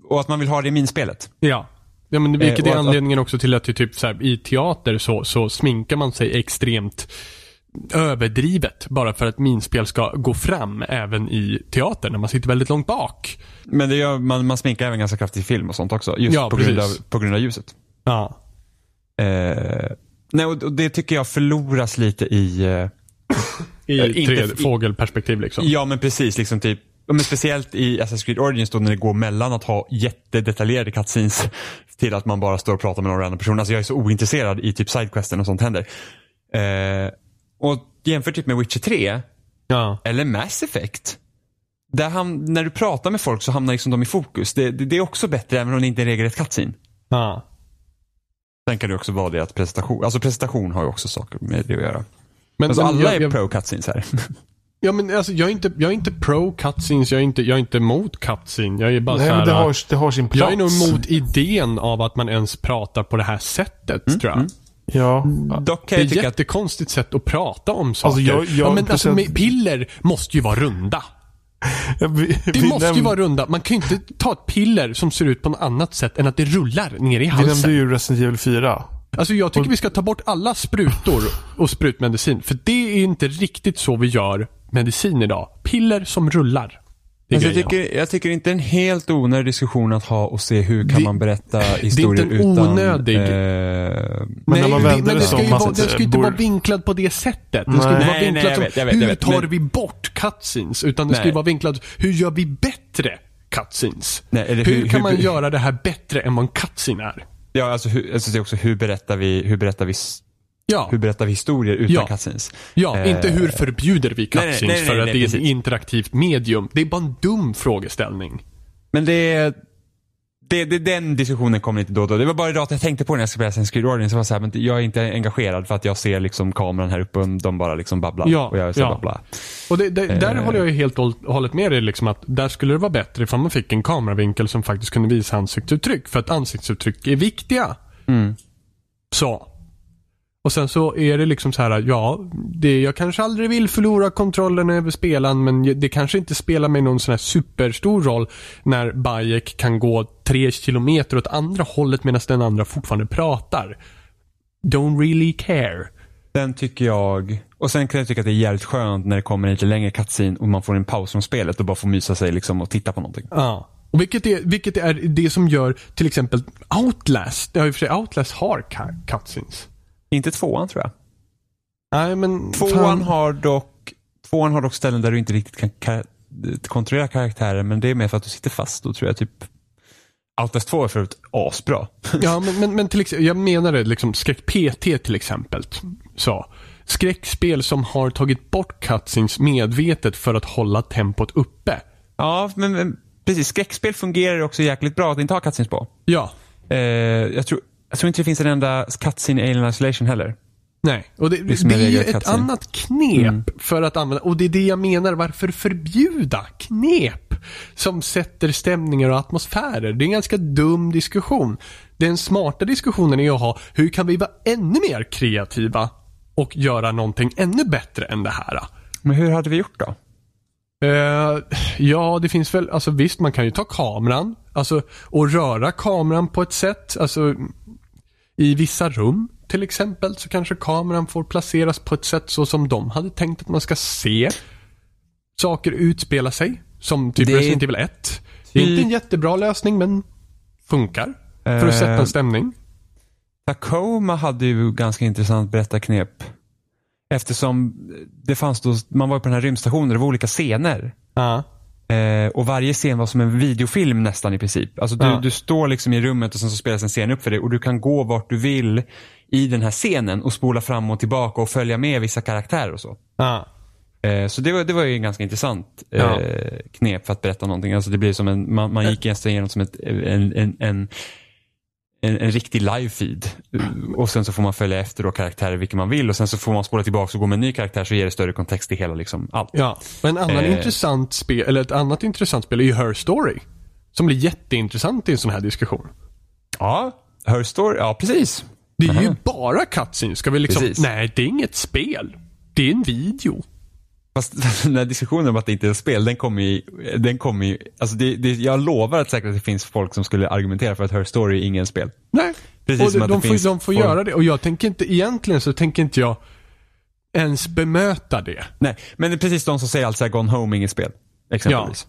och att man vill ha det i minspelet. Ja. Ja, men vilket Eh, är att- anledningen också till att typ så här, i teater så, så sminkar man sig extremt överdrivet bara för att minspel ska gå fram även i teater när man sitter väldigt långt bak. Men det gör, man, man sminkar även ganska kraftigt i film och sånt också. Just Ja, på, grund av, på grund av ljuset. Ja. Eh, nej, och det tycker jag förloras lite i... Eh, I inte- tre fågelperspektiv liksom. ja, men precis. Liksom typ, men speciellt i Assassin's Creed Origins då när det går mellan att ha jättedetaljerade cutscenes till att man bara står och pratar med någon annan person. Alltså jag är så ointresserad i typ sidequesten och sånt händer. Eh, och jämför typ med Witcher 3 Ja. eller Mass Effect. Där ham- när du pratar med folk så hamnar liksom de i fokus. Det, det, det är också bättre även om det inte är en regelrätt cutscene. ja. Sen kan det också vara det att presentation, alltså presentation har ju också saker med det att göra. Men, Alltså men alla jag, är jag, pro cutscenes här. Ja men alltså jag är inte, jag är inte pro cutscenes, jag är inte, jag är inte emot cutscene. Jag är bara Nej, så men här, det har, det har sin plats. Jag är nog emot idén av att man ens pratar på det här sättet, tror jag. Ja. Dock Det kan är jag ett jättekonstigt sätt att prata om saker. Alltså, jag- jag- ja, men alltså, med piller måste ju vara runda. Vi, Det vi måste ju vara runda. Man kan ju inte ta ett piller som ser ut på något annat sätt än att det rullar ner i Vi halsen. nämnde ju Resident Evil 4. Alltså jag tycker vi ska ta bort alla sprutor och sprutmedicin. För det är inte riktigt så vi gör medicin idag. Piller som rullar. Det är alltså, jag, tycker, jag tycker inte en helt onödig diskussion att ha och se hur kan Det- man berätta historier en utan... onödig- Eh, Men Nej, när man det- vänder men det det ska ju vara, det det ska ju inte vara vinklad på det sättet. Det ska Nej. inte vara Nej, vinklad nej, jag som, vet, jag vet, hur jag vet, tar men- vi bort cutscenes? Utan det ska ju Nej. vara vinklat, hur gör vi bättre cutscenes? Nej, eller hur, hur- kan hur- man göra det här bättre än vad en cutscene är? ja, alltså, hur, alltså det är också hur berättar vi, hur berättar vi, Ja, hur berättar vi historier utan Ja. cutscenes? ja Eh, inte hur förbjuder vi nej, nej, cutscenes nej, för nej, att nej, det är ett interaktivt medium. Det är bara en dum frågeställning. Men det är... Det, det, den diskussionen kommer lite då och då. Det var bara idag att jag tänkte på det när jag skulle spela Assassin's Creed Origins. Så var så här, men jag är inte engagerad för att jag ser liksom kameran här uppe och de bara liksom babblar. Ja, och jag så ja. babblar. Och det, det, där Eh. håller jag ju helt och hållet med dig liksom att där skulle det vara bättre ifall man fick en kameravinkel som faktiskt kunde visa ansiktsuttryck. För att ansiktsuttryck är viktiga. Mm. sa. Och sen så är det liksom så här, ja, det, jag kanske aldrig vill förlora kontrollen över spelaren men det kanske inte spelar mig någon sån här superstor roll när Bayek kan gå tre kilometer åt andra hållet medan den andra fortfarande pratar. Don't really care. Den tycker jag. Och sen kan jag tycka att det är jävligt skönt när det kommer en lite längre cutscene och man får en paus från spelet och bara får mysa sig liksom och titta på någonting. Ja. Och vilket är, vilket är det som gör till exempel Outlast, ja i och för sig Outlast har cutscenes. Inte tvåan tror jag. Nej men Tvåan fan. har dock Tvåan har dock ställen där du inte riktigt kan ka- kontrollera karaktären men det är mer för att du sitter fast. Då tror jag typ Outlast 2 är förut asbra. Ja, men, men, men till exempel, jag menar det liksom skräck PT till exempel. Så. Skräckspel som har tagit bort cutscenes medvetet för att hålla tempot uppe. ja, men, men precis. Skräckspel fungerar också jäkligt bra att inte ha cutscenes på. Ja. Eh, jag, tror, jag tror inte det finns en enda cutscene i Alien Isolation heller. Nej, och det, det, Liksom en är ju ett cutscene. annat knep för att använda, och det är det jag menar, varför förbjuda knep som sätter stämningar och atmosfärer? Det är en ganska dum diskussion. Den smarta diskussionen är att ha, hur kan vi vara ännu mer kreativa och göra någonting ännu bättre än det här? Men hur hade vi gjort då? Eh, ja, det finns väl, alltså visst man kan ju ta kameran, alltså och röra kameran på ett sätt, alltså i vissa rum till exempel så kanske kameran får placeras på ett sätt så som de hade tänkt att man ska se saker utspela sig. Som typ Det- Resident Evil 1. Det är inte en jättebra lösning men funkar. För att sätta Eh, en stämning. Tacoma hade ju ganska intressant berättarknep. Eftersom det fanns då, man var på den här rymdstationen, det var olika scener. Ja. Eh, och varje scen var som en videofilm nästan i princip. Alltså du, Ja. du står liksom i rummet och sen så spelas en scen upp för dig och du kan gå vart du vill i den här scenen och spola fram och tillbaka och följa med vissa karaktärer och så. Ja. Eh, så det var, det var ju en ganska intressant eh, Ja. knep för att berätta någonting. Alltså det blir som en, man, man gick nästan igenom som ett, en, en, en, en, en riktig live-feed. Och sen så får man följa efter då karaktärer vilka man vill och sen så får man spola tillbaka och gå med en ny karaktär så ger det större kontext till hela liksom allt. Ja, och en annan Eh. intressant spel, eller ett annat intressant spel är ju Her Story. Som blir jätteintressant i en sån här diskussion. Ja, Her Story, ja precis. Det är ju Aha. bara cutscenes. Ska vi liksom... Precis. Nej, det är inget spel. Det är en video. Fast den här diskussionen om att det inte är ett spel, den kommer ju, den kommer ju, alltså det, det, jag lovar att säkert att det finns folk som skulle argumentera för att Her Story är ingen spel. Nej. Precis och som de, att de, det får, finns de får folk- göra det. Och jag tänker inte, egentligen så tänker inte jag ens bemöta det. Nej, men det är precis de som säger alltså Gone Home inget spel. Exempelvis.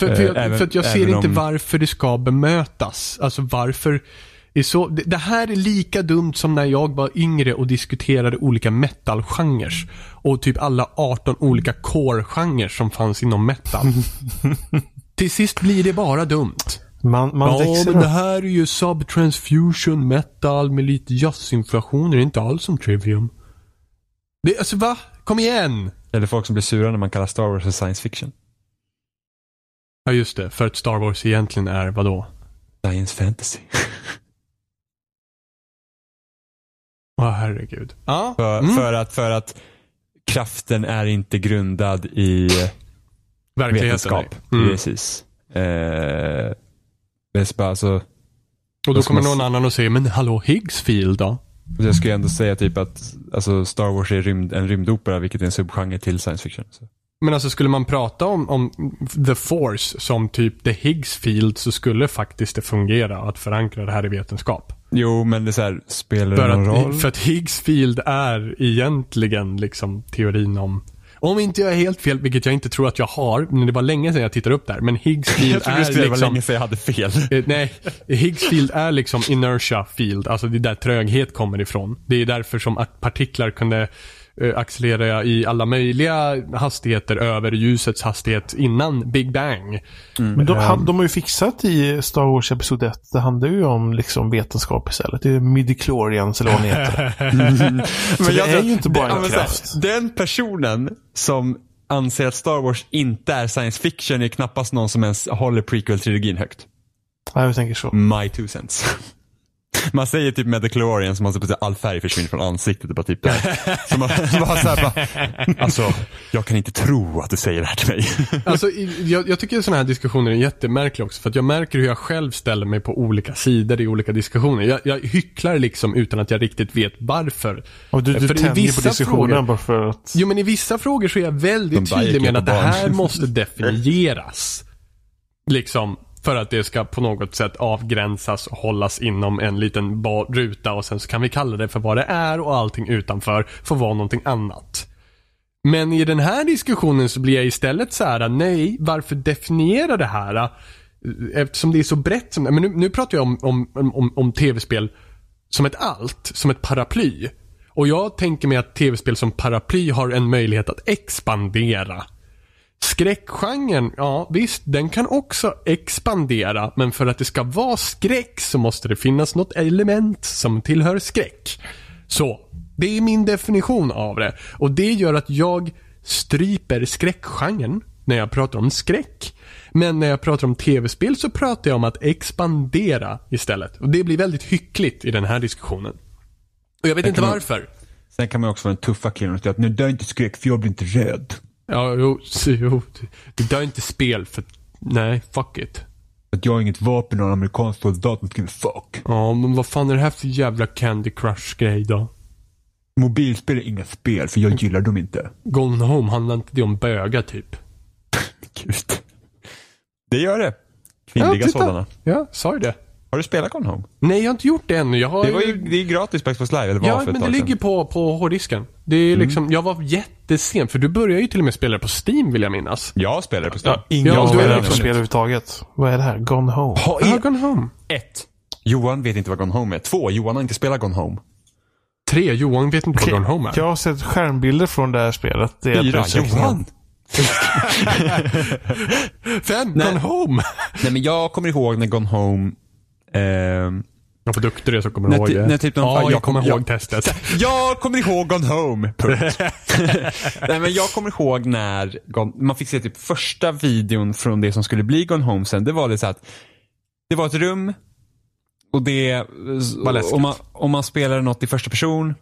För, för, Eh, jag, även- för jag ser inte om- varför det ska bemötas. Alltså varför är så, det, det här är lika dumt som när jag var yngre och diskuterade olika metal-genrer. Och typ alla 18 olika core-genrer som fanns inom metal. Till sist blir det bara dumt. Man, man Ja, växer men det här är ju subtransfusion metal med lite jazzinflation. Det är inte alls som Trivium. Det, alltså va? Kom igen! Eller folk som blir sura när man kallar Star Wars för science fiction. Ja just det, för att Star Wars egentligen är vadå? Science fantasy. Åh herregud. Ja. För, Mm. för, att, för att kraften är inte grundad i vetenskap. Mm. Precis. Eh, det är bara, alltså, Och då kommer någon annan och säger, men hallå Higgsfield då? jag skulle ändå säga typ att alltså Star Wars är rymd, en rymdopera, vilket är en subgenre till science fiction. Så. Men alltså skulle man prata om, om The Force som typ The Higgsfield så skulle faktiskt det fungera att förankra det här i vetenskap. Jo, men det är så här, spelar det någon roll? för att Higgsfield är egentligen liksom teorin om om inte jag är helt fel, vilket jag inte tror att jag har, men det var länge sedan jag tittade upp där. Men Higgsfield är det skulle vara liksom... länge sedan jag hade fel. Eh, nej, Higgsfield är liksom inertia field, alltså det är där tröghet kommer ifrån. Det är därför som att partiklar kunde eh, accelerera i alla möjliga hastigheter över ljusets hastighet innan Big Bang. Men de, han, de har ju fixat i Star Wars Episod 1. Det handlar ju om liksom vetenskap istället. Det är midichlorians eller vad den heter. Så det är ju inte bara en men här, kraft. Den personen som anser att Star Wars inte är science fiction är knappast någon som ens håller prequel-trilogin högt. Ja, jag tänker så. My two cents. Man säger typ med The Chlorian som man ser på all färg försvinner från ansiktet. Och bara typ där. Så man, så bara så här, bara, alltså, jag kan inte tro att du säger det här till mig. Alltså, i- jag, jag tycker sådana här diskussioner är jättemärkliga också. För att jag märker hur jag själv ställer mig på olika sidor i olika diskussioner. Jag, jag hycklar liksom utan att jag riktigt vet varför. Och du, du För i tänjer på vissa diskussionen frågor- bara för att... Jo men i vissa frågor så är jag väldigt tydlig med på att det här måste definieras. Liksom för att det ska på något sätt avgränsas och hållas inom en liten ruta och sen så kan vi kalla det för vad det är och allting utanför får vara någonting annat. Men i den här diskussionen så blir jag istället så här: nej, varför definiera det här? Eftersom det är så brett som, men nu, nu pratar jag om, om, om, om tv-spel som ett allt, som ett paraply. Och jag tänker mig att tv-spel som paraply har en möjlighet att expandera. Skräckgenren, ja visst, den kan också expandera. Men för att det ska vara skräck så måste det finnas något element som tillhör skräck. Så, det är min definition av det. Och det gör att jag stryper skräckgenren när jag pratar om skräck. Men när jag pratar om tv-spel så pratar jag om att expandera istället. Och det blir väldigt hyckligt i den här diskussionen. Och jag vet inte kan man- varför. Sen kan man också vara den tuffa killen och säga att nu dör inte skräck för jag blir inte rädd. Ja, jo, jo. Det där är inte spel för... Nej, fuck it. Att jag har inget vapen och en amerikansk soldat som skriver fuck. Ja, men vad fan är det här för jävla Candy Crush-grej då? Mobilspel är inga spel för jag gillar dem inte. Golden Home, handlar inte det om bögar typ? Gud. Det gör det. Kvinnliga titta. sådana. Ja, sa ju det. Har du spelat Gone Home? Nej, jag har inte gjort det ännu. Jag har Det, var ju, det är gratis på Xbox Live, eller var Ja, men det ligger på, på hårddisken. Det är liksom, jag var jättesen, för du började ju till och med spela på Steam vill jag minnas. Jag spelar på Steam. Ja, ingen Ja, det på överhuvudtaget. Vad är det här? Gone Home? Ha, Ja, är, Gone Home. ett. Johan vet inte vad Gone Home är. Två. Johan har inte spelat Gone Home. Tre, Johan vet inte vad Gone Home är. Jag har sett skärmbilder från det här spelet. Det är Fyra. Johan. Fem, Nej. Gone Home. Nej men jag kommer ihåg när Gone Home ehm, Ja, för duktig du är så kommer du ihåg det. när typ de- ja, jag jag kommer kom- ihåg jag- testet. Jag kommer ihåg Gone Home. Nej, men jag kommer ihåg när man fick se typ första videon från det som skulle bli Gone Home sen. Det var det så att det var ett rum och det läskigt. om man, om man spelade något i första person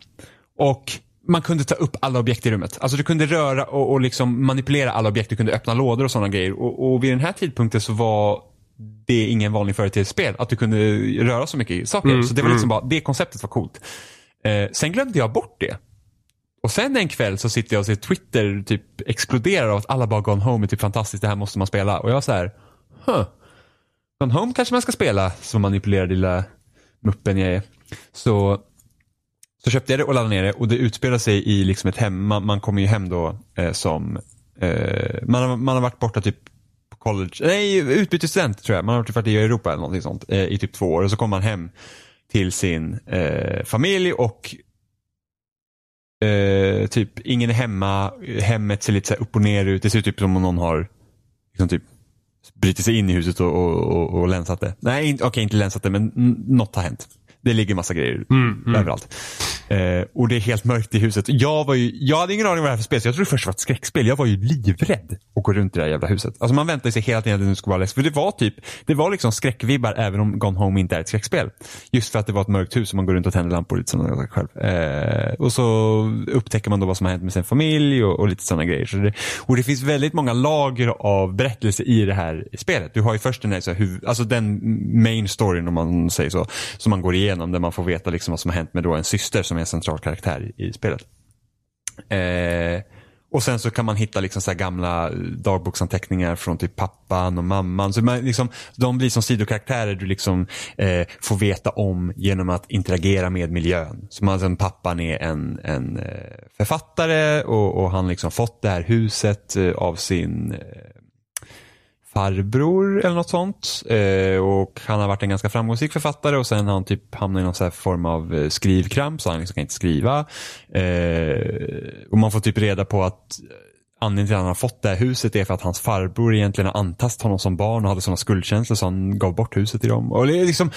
och man kunde ta upp alla objekt i rummet. Alltså du kunde röra och, och liksom manipulera alla objekt. Du kunde öppna lådor och sådana grejer. Och, och vid den här tidpunkten så var det ingen vanlig företeelse i spel. Att du kunde röra så mycket saker. Mm, så det var liksom bara, det konceptet var coolt. Eh, sen glömde jag bort det. Och sen en kväll så sitter jag och ser Twitter typ exploderar av att alla bara Gone Home är typ fantastiskt, det här måste man spela. Och jag så här, huh. Gone Home kanske man ska spela som manipulerad lilla muppen jag är. Så, så köpte jag det och laddade ner det och det utspelar sig i liksom ett hem. Man, man kommer ju hem då eh, som, eh, man, har, man har varit borta typ college, nej utbytesstudent tror jag. Man har typ varit i Europa eller någonting sånt eh, i typ två år och så kommer man hem till sin eh, familj och eh, typ ingen är hemma, hemmet ser lite så här upp och ner ut. Det ser ut typ som om någon har liksom typ brutit sig in i huset och, och, och, och länsat det. Nej, in- okej inte länsat det men något har hänt. Det ligger massa grejer överallt. Eh, och det är helt mörkt i huset. Jag, var ju, jag hade ingen aning vad det här för spel, så jag trodde först det var ett skräckspel. Jag var ju livrädd att gå runt i det här jävla huset. Alltså man väntade sig hela tiden att det skulle vara läskigt. För det var typ, det var liksom skräckvibbar även om Gone Home inte är ett skräckspel. Just för att det var ett mörkt hus och man går runt och tänder lampor lite sådana själv. Eh, och så upptäcker man då vad som har hänt med sin familj och, och lite sådana grejer. Så det, och det finns väldigt många lager av berättelse i det här spelet. Du har ju först den här, så här huv, alltså den main storyn om man säger så, som man går igenom där man får veta liksom vad som har hänt med då en syster som är en central karaktär i, i spelet. Eh, och sen så kan man hitta liksom så här gamla dagboksanteckningar från typ pappan och mamman. Så man liksom, de blir som sidokaraktärer du liksom eh, får veta om genom att interagera med miljön. Så man, sen pappan är en, en eh, författare och, och han liksom fått det här huset eh, av sin eh, farbror eller något sånt. Eh, och han har varit en ganska framgångsrik författare och sen har han typ hamnat i någon så här form av eh, skrivkramp så han liksom kan inte skriva. Eh, och man får typ reda på att eh, anledningen till att han har fått det här huset är för att hans farbror egentligen har antastat honom som barn och hade sådana skuldkänslor så han gav bort huset till dem. Och det är liksom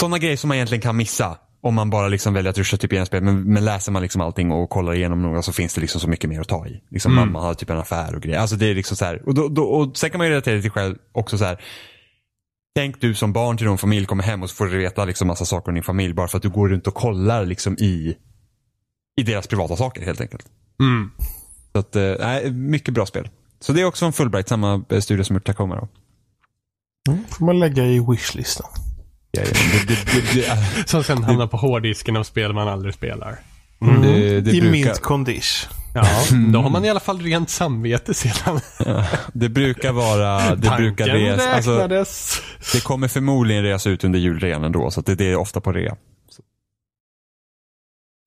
sådana grejer som man egentligen kan missa. Om man bara liksom väljer att ruscha typ igenom spel. Men, men läser man liksom allting och kollar igenom några så finns det liksom så mycket mer att ta i. Liksom Mm. Mamma har typ en affär och grejer. Alltså det är liksom så här. Och, då, då, och sen kan man ju relatera till själv också så här. Tänk du som barn till någon familj kommer hem och så får du veta liksom massa saker om din familj bara för att du går runt och kollar liksom i, i deras privata saker helt enkelt. Mm. Så att, nej, mycket bra spel. Så det är också en Fulbright, samma eh, studio som gjort Tacoma då. Mm, får man lägga i wishlistan. Som sen hamnar på hårddisken av spel man aldrig spelar. Mm. Det- det I brukar- mint condition. Ja, då har man i alla fall rent samvete sedan. ja, det brukar vara, det brukar res, alltså, det kommer förmodligen reas ut under julrean ändå, så att det, det är ofta på rea.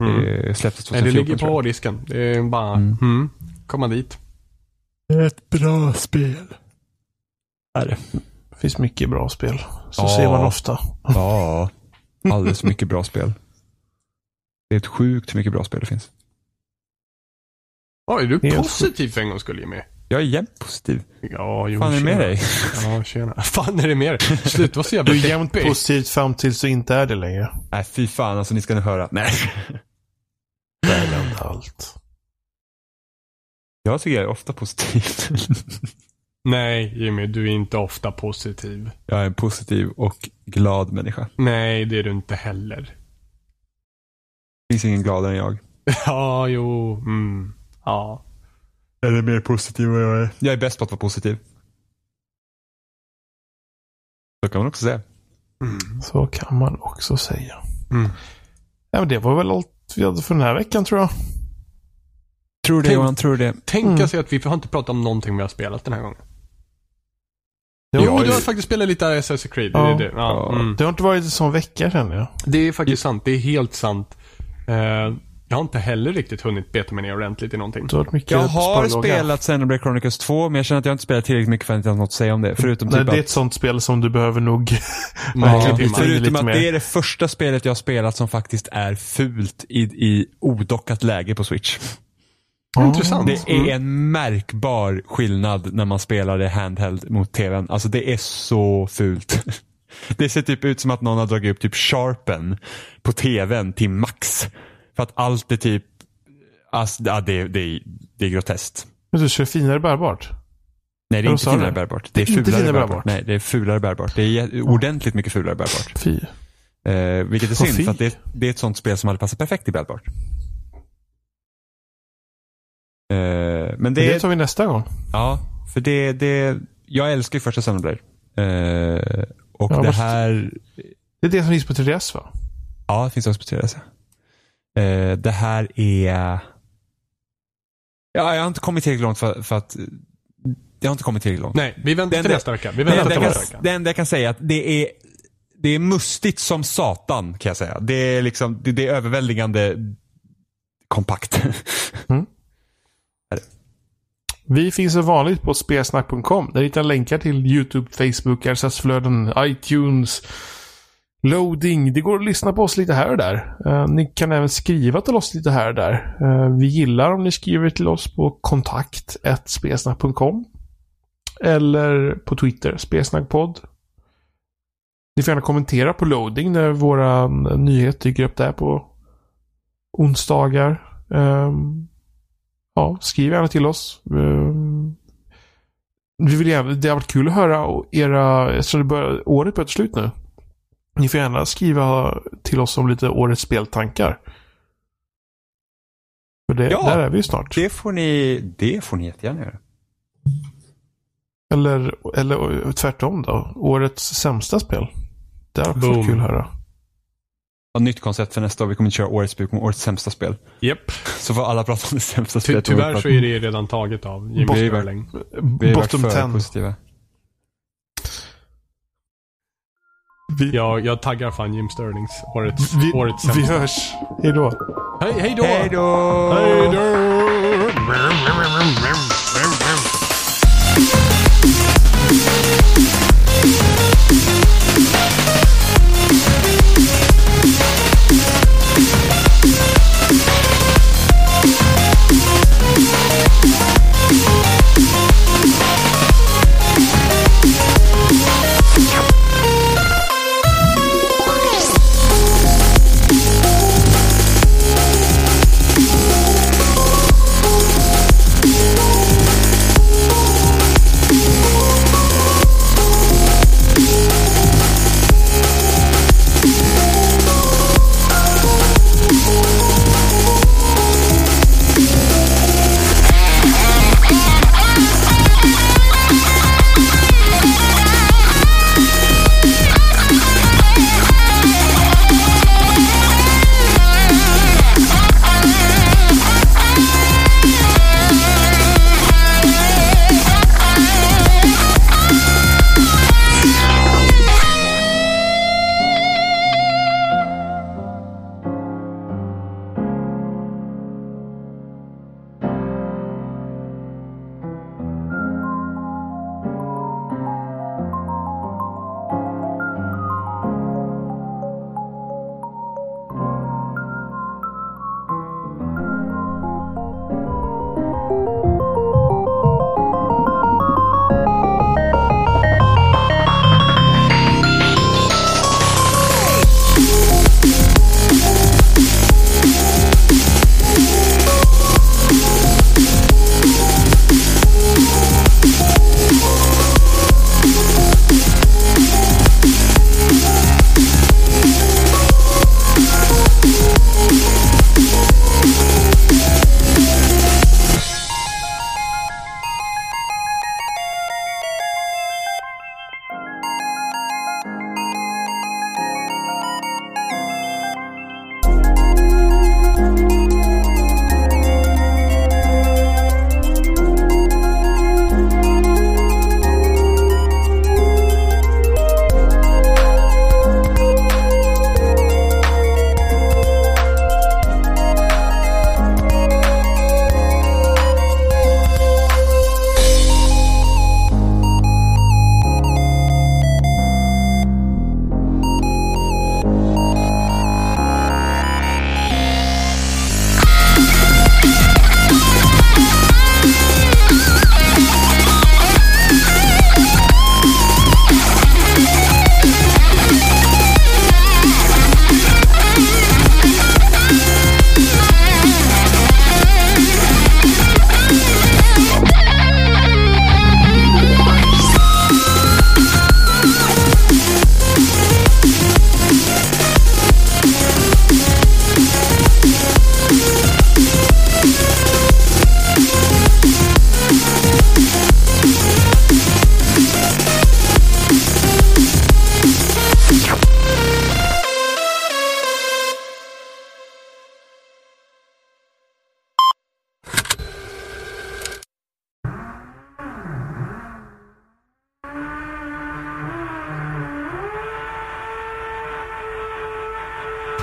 Mm. Det släpptes Nej, 2014 det ligger på hårddisken. Det är bara, Mm. mm. komma dit. Ett bra spel. Är det? Det finns mycket bra spel. Så Ja. ser man ofta. Ja, alldeles för mycket bra spel. Det är ett sjukt mycket bra spel det finns. Oj, är du Helt positiv för en gång skulle Jimmy? Jag är jämt positiv. Ja, jo, fan är det med dig? Ja, tjena. Fan är det med dig? Sluta vara så jävla Du är jämt deppig. positivt fram tills du inte är det längre. Nej, fy fan alltså ni ska nu höra. Nej. Vände allt. Jag tycker jag är ofta positiv. Nej, Jimmy, du är inte ofta positiv. Jag är en positiv och glad människa. Nej, det är du inte heller. Det finns ingen gladare än jag. Ja, jo, mm. Ja. Eller mer positiv än jag är. Jag är bäst på att vara positiv. Så kan man också säga. Mm. Så kan man också säga. Mm. Ja, men det var väl allt vi hade för den här veckan tror jag. Tror det Tänk- Johan, tror det. Tänka Mm. sig att vi har inte pratat om någonting vi har spelat den här gången. Det Jo, har, du har faktiskt spelat lite Assassin's Creed. Det, Ja. är det. Ja, Ja. mm. det har inte varit en sån vecka känner jag. det är faktiskt sant. Det är helt sant. Eh, jag har inte heller riktigt hunnit beta mig ner ordentligt i någonting. Det har varit mycket Jag har spelat Xenoblade Chronicles 2 men jag känner att jag inte spelat tillräckligt mycket för att jag har något att säga om det. Förutom Nej, typ det är att, ett sånt spel som du behöver nog verkligen in förutom lite att mer. det är det första spelet jag har spelat som faktiskt är fult i, i odockat läge på Switch. Intressant. Det är en märkbar skillnad när man spelar det handheld mot tvn. Alltså det är så fult. Det ser typ ut som att någon har dragit upp typ sharpen på tvn till max. För att allt är typ, alltså, ja, det, det, det är groteskt. Men du kör finare bärbart. Nej, det är inte finare det. bärbart. Det är Det är fulare bärbart. bärbart. Nej, det är fulare bärbart. Det är ordentligt mycket fulare bärbart. Fy. Eh, vilket är synd, för att det, det är ett sånt spel som hade passat perfekt i bärbart. Eh, men Det, det, tar vi nästa gång. Ja, för det, det, jag älskar ju första Xenoblade. Eh, och Ja, det här, Det är det som finns på 3DS va? ja det finns också på 3DS. Eh, det här är, ja jag har inte kommit tillräckligt långt för, för att, jag har inte kommit tillräckligt långt. Nej, vi väntar till nästa vecka. Vi väntar till nästa vecka. det enda jag kan säga är att det är, det är mustigt som satan kan jag säga. Det är liksom, det, det är överväldigande kompakt. Vi finns som vanligt på spelsnack.com. Där hittar ni länkar till YouTube, Facebook, RSS-flöden, iTunes, loading. Det går att lyssna på oss lite här och där. Eh, ni kan även skriva till oss lite här och där. Eh, vi gillar om ni skriver till oss på kontakt spelsnack.com. Eller på Twitter, spelsnackpodd. Ni får gärna kommentera på loading när våra nyhet dyker upp där på onsdagar. Ehm, ja, skriv gärna till oss. Ehm, vi vill gärna, det har varit kul att höra era, eftersom det börjar, året börjar ta slut nu. Ni får gärna skriva till oss om lite årets speltankar. För det, Ja. där är vi ju snart. Det får ni, det får ni jättegärna göra. Eller, eller tvärtom då. Årets sämsta spel. Det har också varit Boom. kul att höra. Och nytt koncept för nästa år. Vi kommer inte köra årets men årets sämsta spel. Japp. Så får alla prata om det sämsta Ty, spelet. tyvärr så är det redan taget av Jimmy Vi är Sterling. Vi har varit Bottom för 10. positiva. Vi, Jag, jag taggar fan Jim Sterlings årets, vi, årets vi sämsta. hörs. Hej då. Hej, hej då! Hej då! Hej då!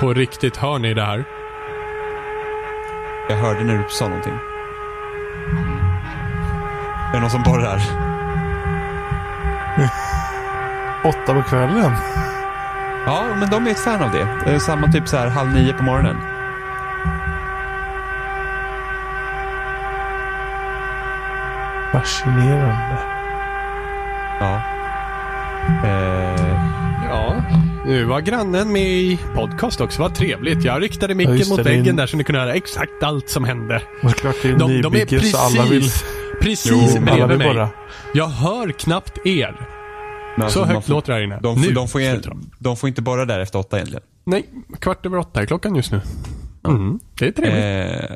På riktigt, hör ni det här? Jag hörde när du sa någonting. Är det någon som borrar? Åtta på kvällen. Ja, men de är ett fan av det. det är samma typ så här halv nio på morgonen. Fascinerande. Ja. Eh. Nu var grannen med i podcast också. Vad trevligt. Jag riktade micken Ja, mot det väggen en- där så ni kunde höra exakt allt som hände. Klart det är De, de är precis, så alla vill, precis Jo, alla bredvid vill mig. borra. Jag hör knappt er. men Så man högt får- låter det här inne. De, nu får- de, får slutar de. får inte borra där efter åtta egentligen. Nej, kvart över åtta är klockan just nu. Mm, det är trevligt. Eh,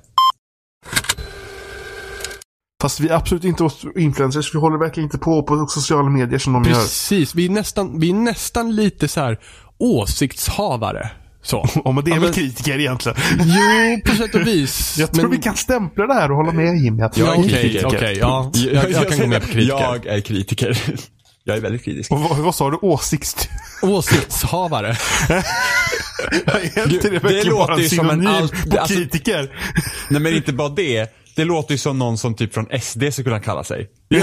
Fast vi är absolut inte oss influencers. Vi håller verkligen inte på på sociala medier som de gör. Precis, vi är nästan, vi är nästan lite så här åsiktshavare. Så. Ja, men det är Ja, väl men- kritiker egentligen. Jo, på sätt och vis. Jag tror men- vi kan stämpla det här och hålla med Jimmy. Att Ja, jag är okej, kritiker. okej. ja. Jag, jag kan gå med på kritiker. Jag är kritiker. Jag är väldigt kritisk. Och vad, vad sa du? Åsikt? Åsiktshavare. Inte det det låter ju som en allt- på alltså- kritiker? Nej men inte bara det. Det låter ju som någon som typ från SD skulle kunna kalla sig.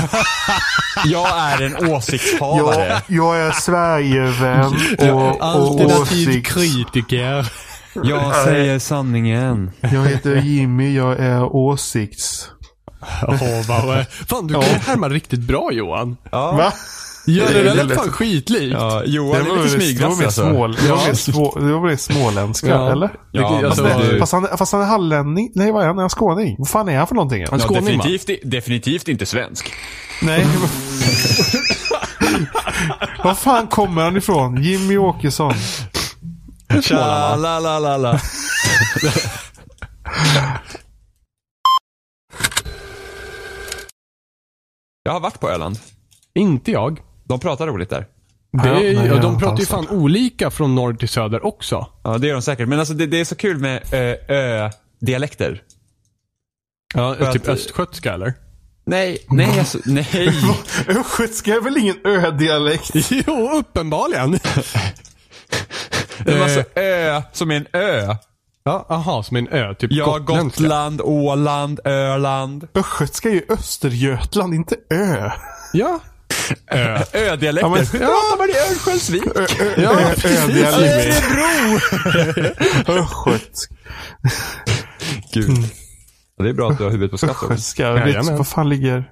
Jag är en åsiktshavare. Jag, jag är Sverigevän och, och Alternativ åsikt. kritiker. Jag säger sanningen. Jag heter Jimmy, jag är åsikts... Åh, vad, fan, du kan härma riktigt bra Johan. Ja. Va? Ja, det Det är lät fan skitlikt. Ja, Johan Det är lite det mer alltså. smål, det var mer det småländska, Ja. eller? Ja, Det- alltså, Fast, du- fast, han, fast han är hallänning. Nej, vad är han? Är han skåning? Vad fan är han för någonting? Han Ja, skåning, va? definitivt, definitivt inte svensk. Nej. Var fan kommer han ifrån? Jimmy Åkesson. Tja, la, la, la, la. Jag har varit på Öland. Inte jag. De pratar roligt där. Det är, nej, ja, de pratar ju fan olika från norr till söder också. Ja, det gör de säkert. Men alltså det, det är så kul med ö- ö-dialekter. Ja, För typ att- östgötska eller? Nej, nej, alltså, nej. Östgötska är väl ingen ö-dialekt? jo, uppenbarligen. Det var alltså ö, som är en ö. Ja, aha, som en ö. Typ Ja. Gotland, Åland, Öland. Östgötska är ju Östergötland, inte ö. Ja. Ö. Ö-dialekter. Ja, men- Pratar man i Örnsköldsvik? Ja, precis. Örebro! Östgötska. Gud. Ja, det är bra att du har huvudet på skaft också. Östgötska. Vet, Jajamän. vad fan ligger...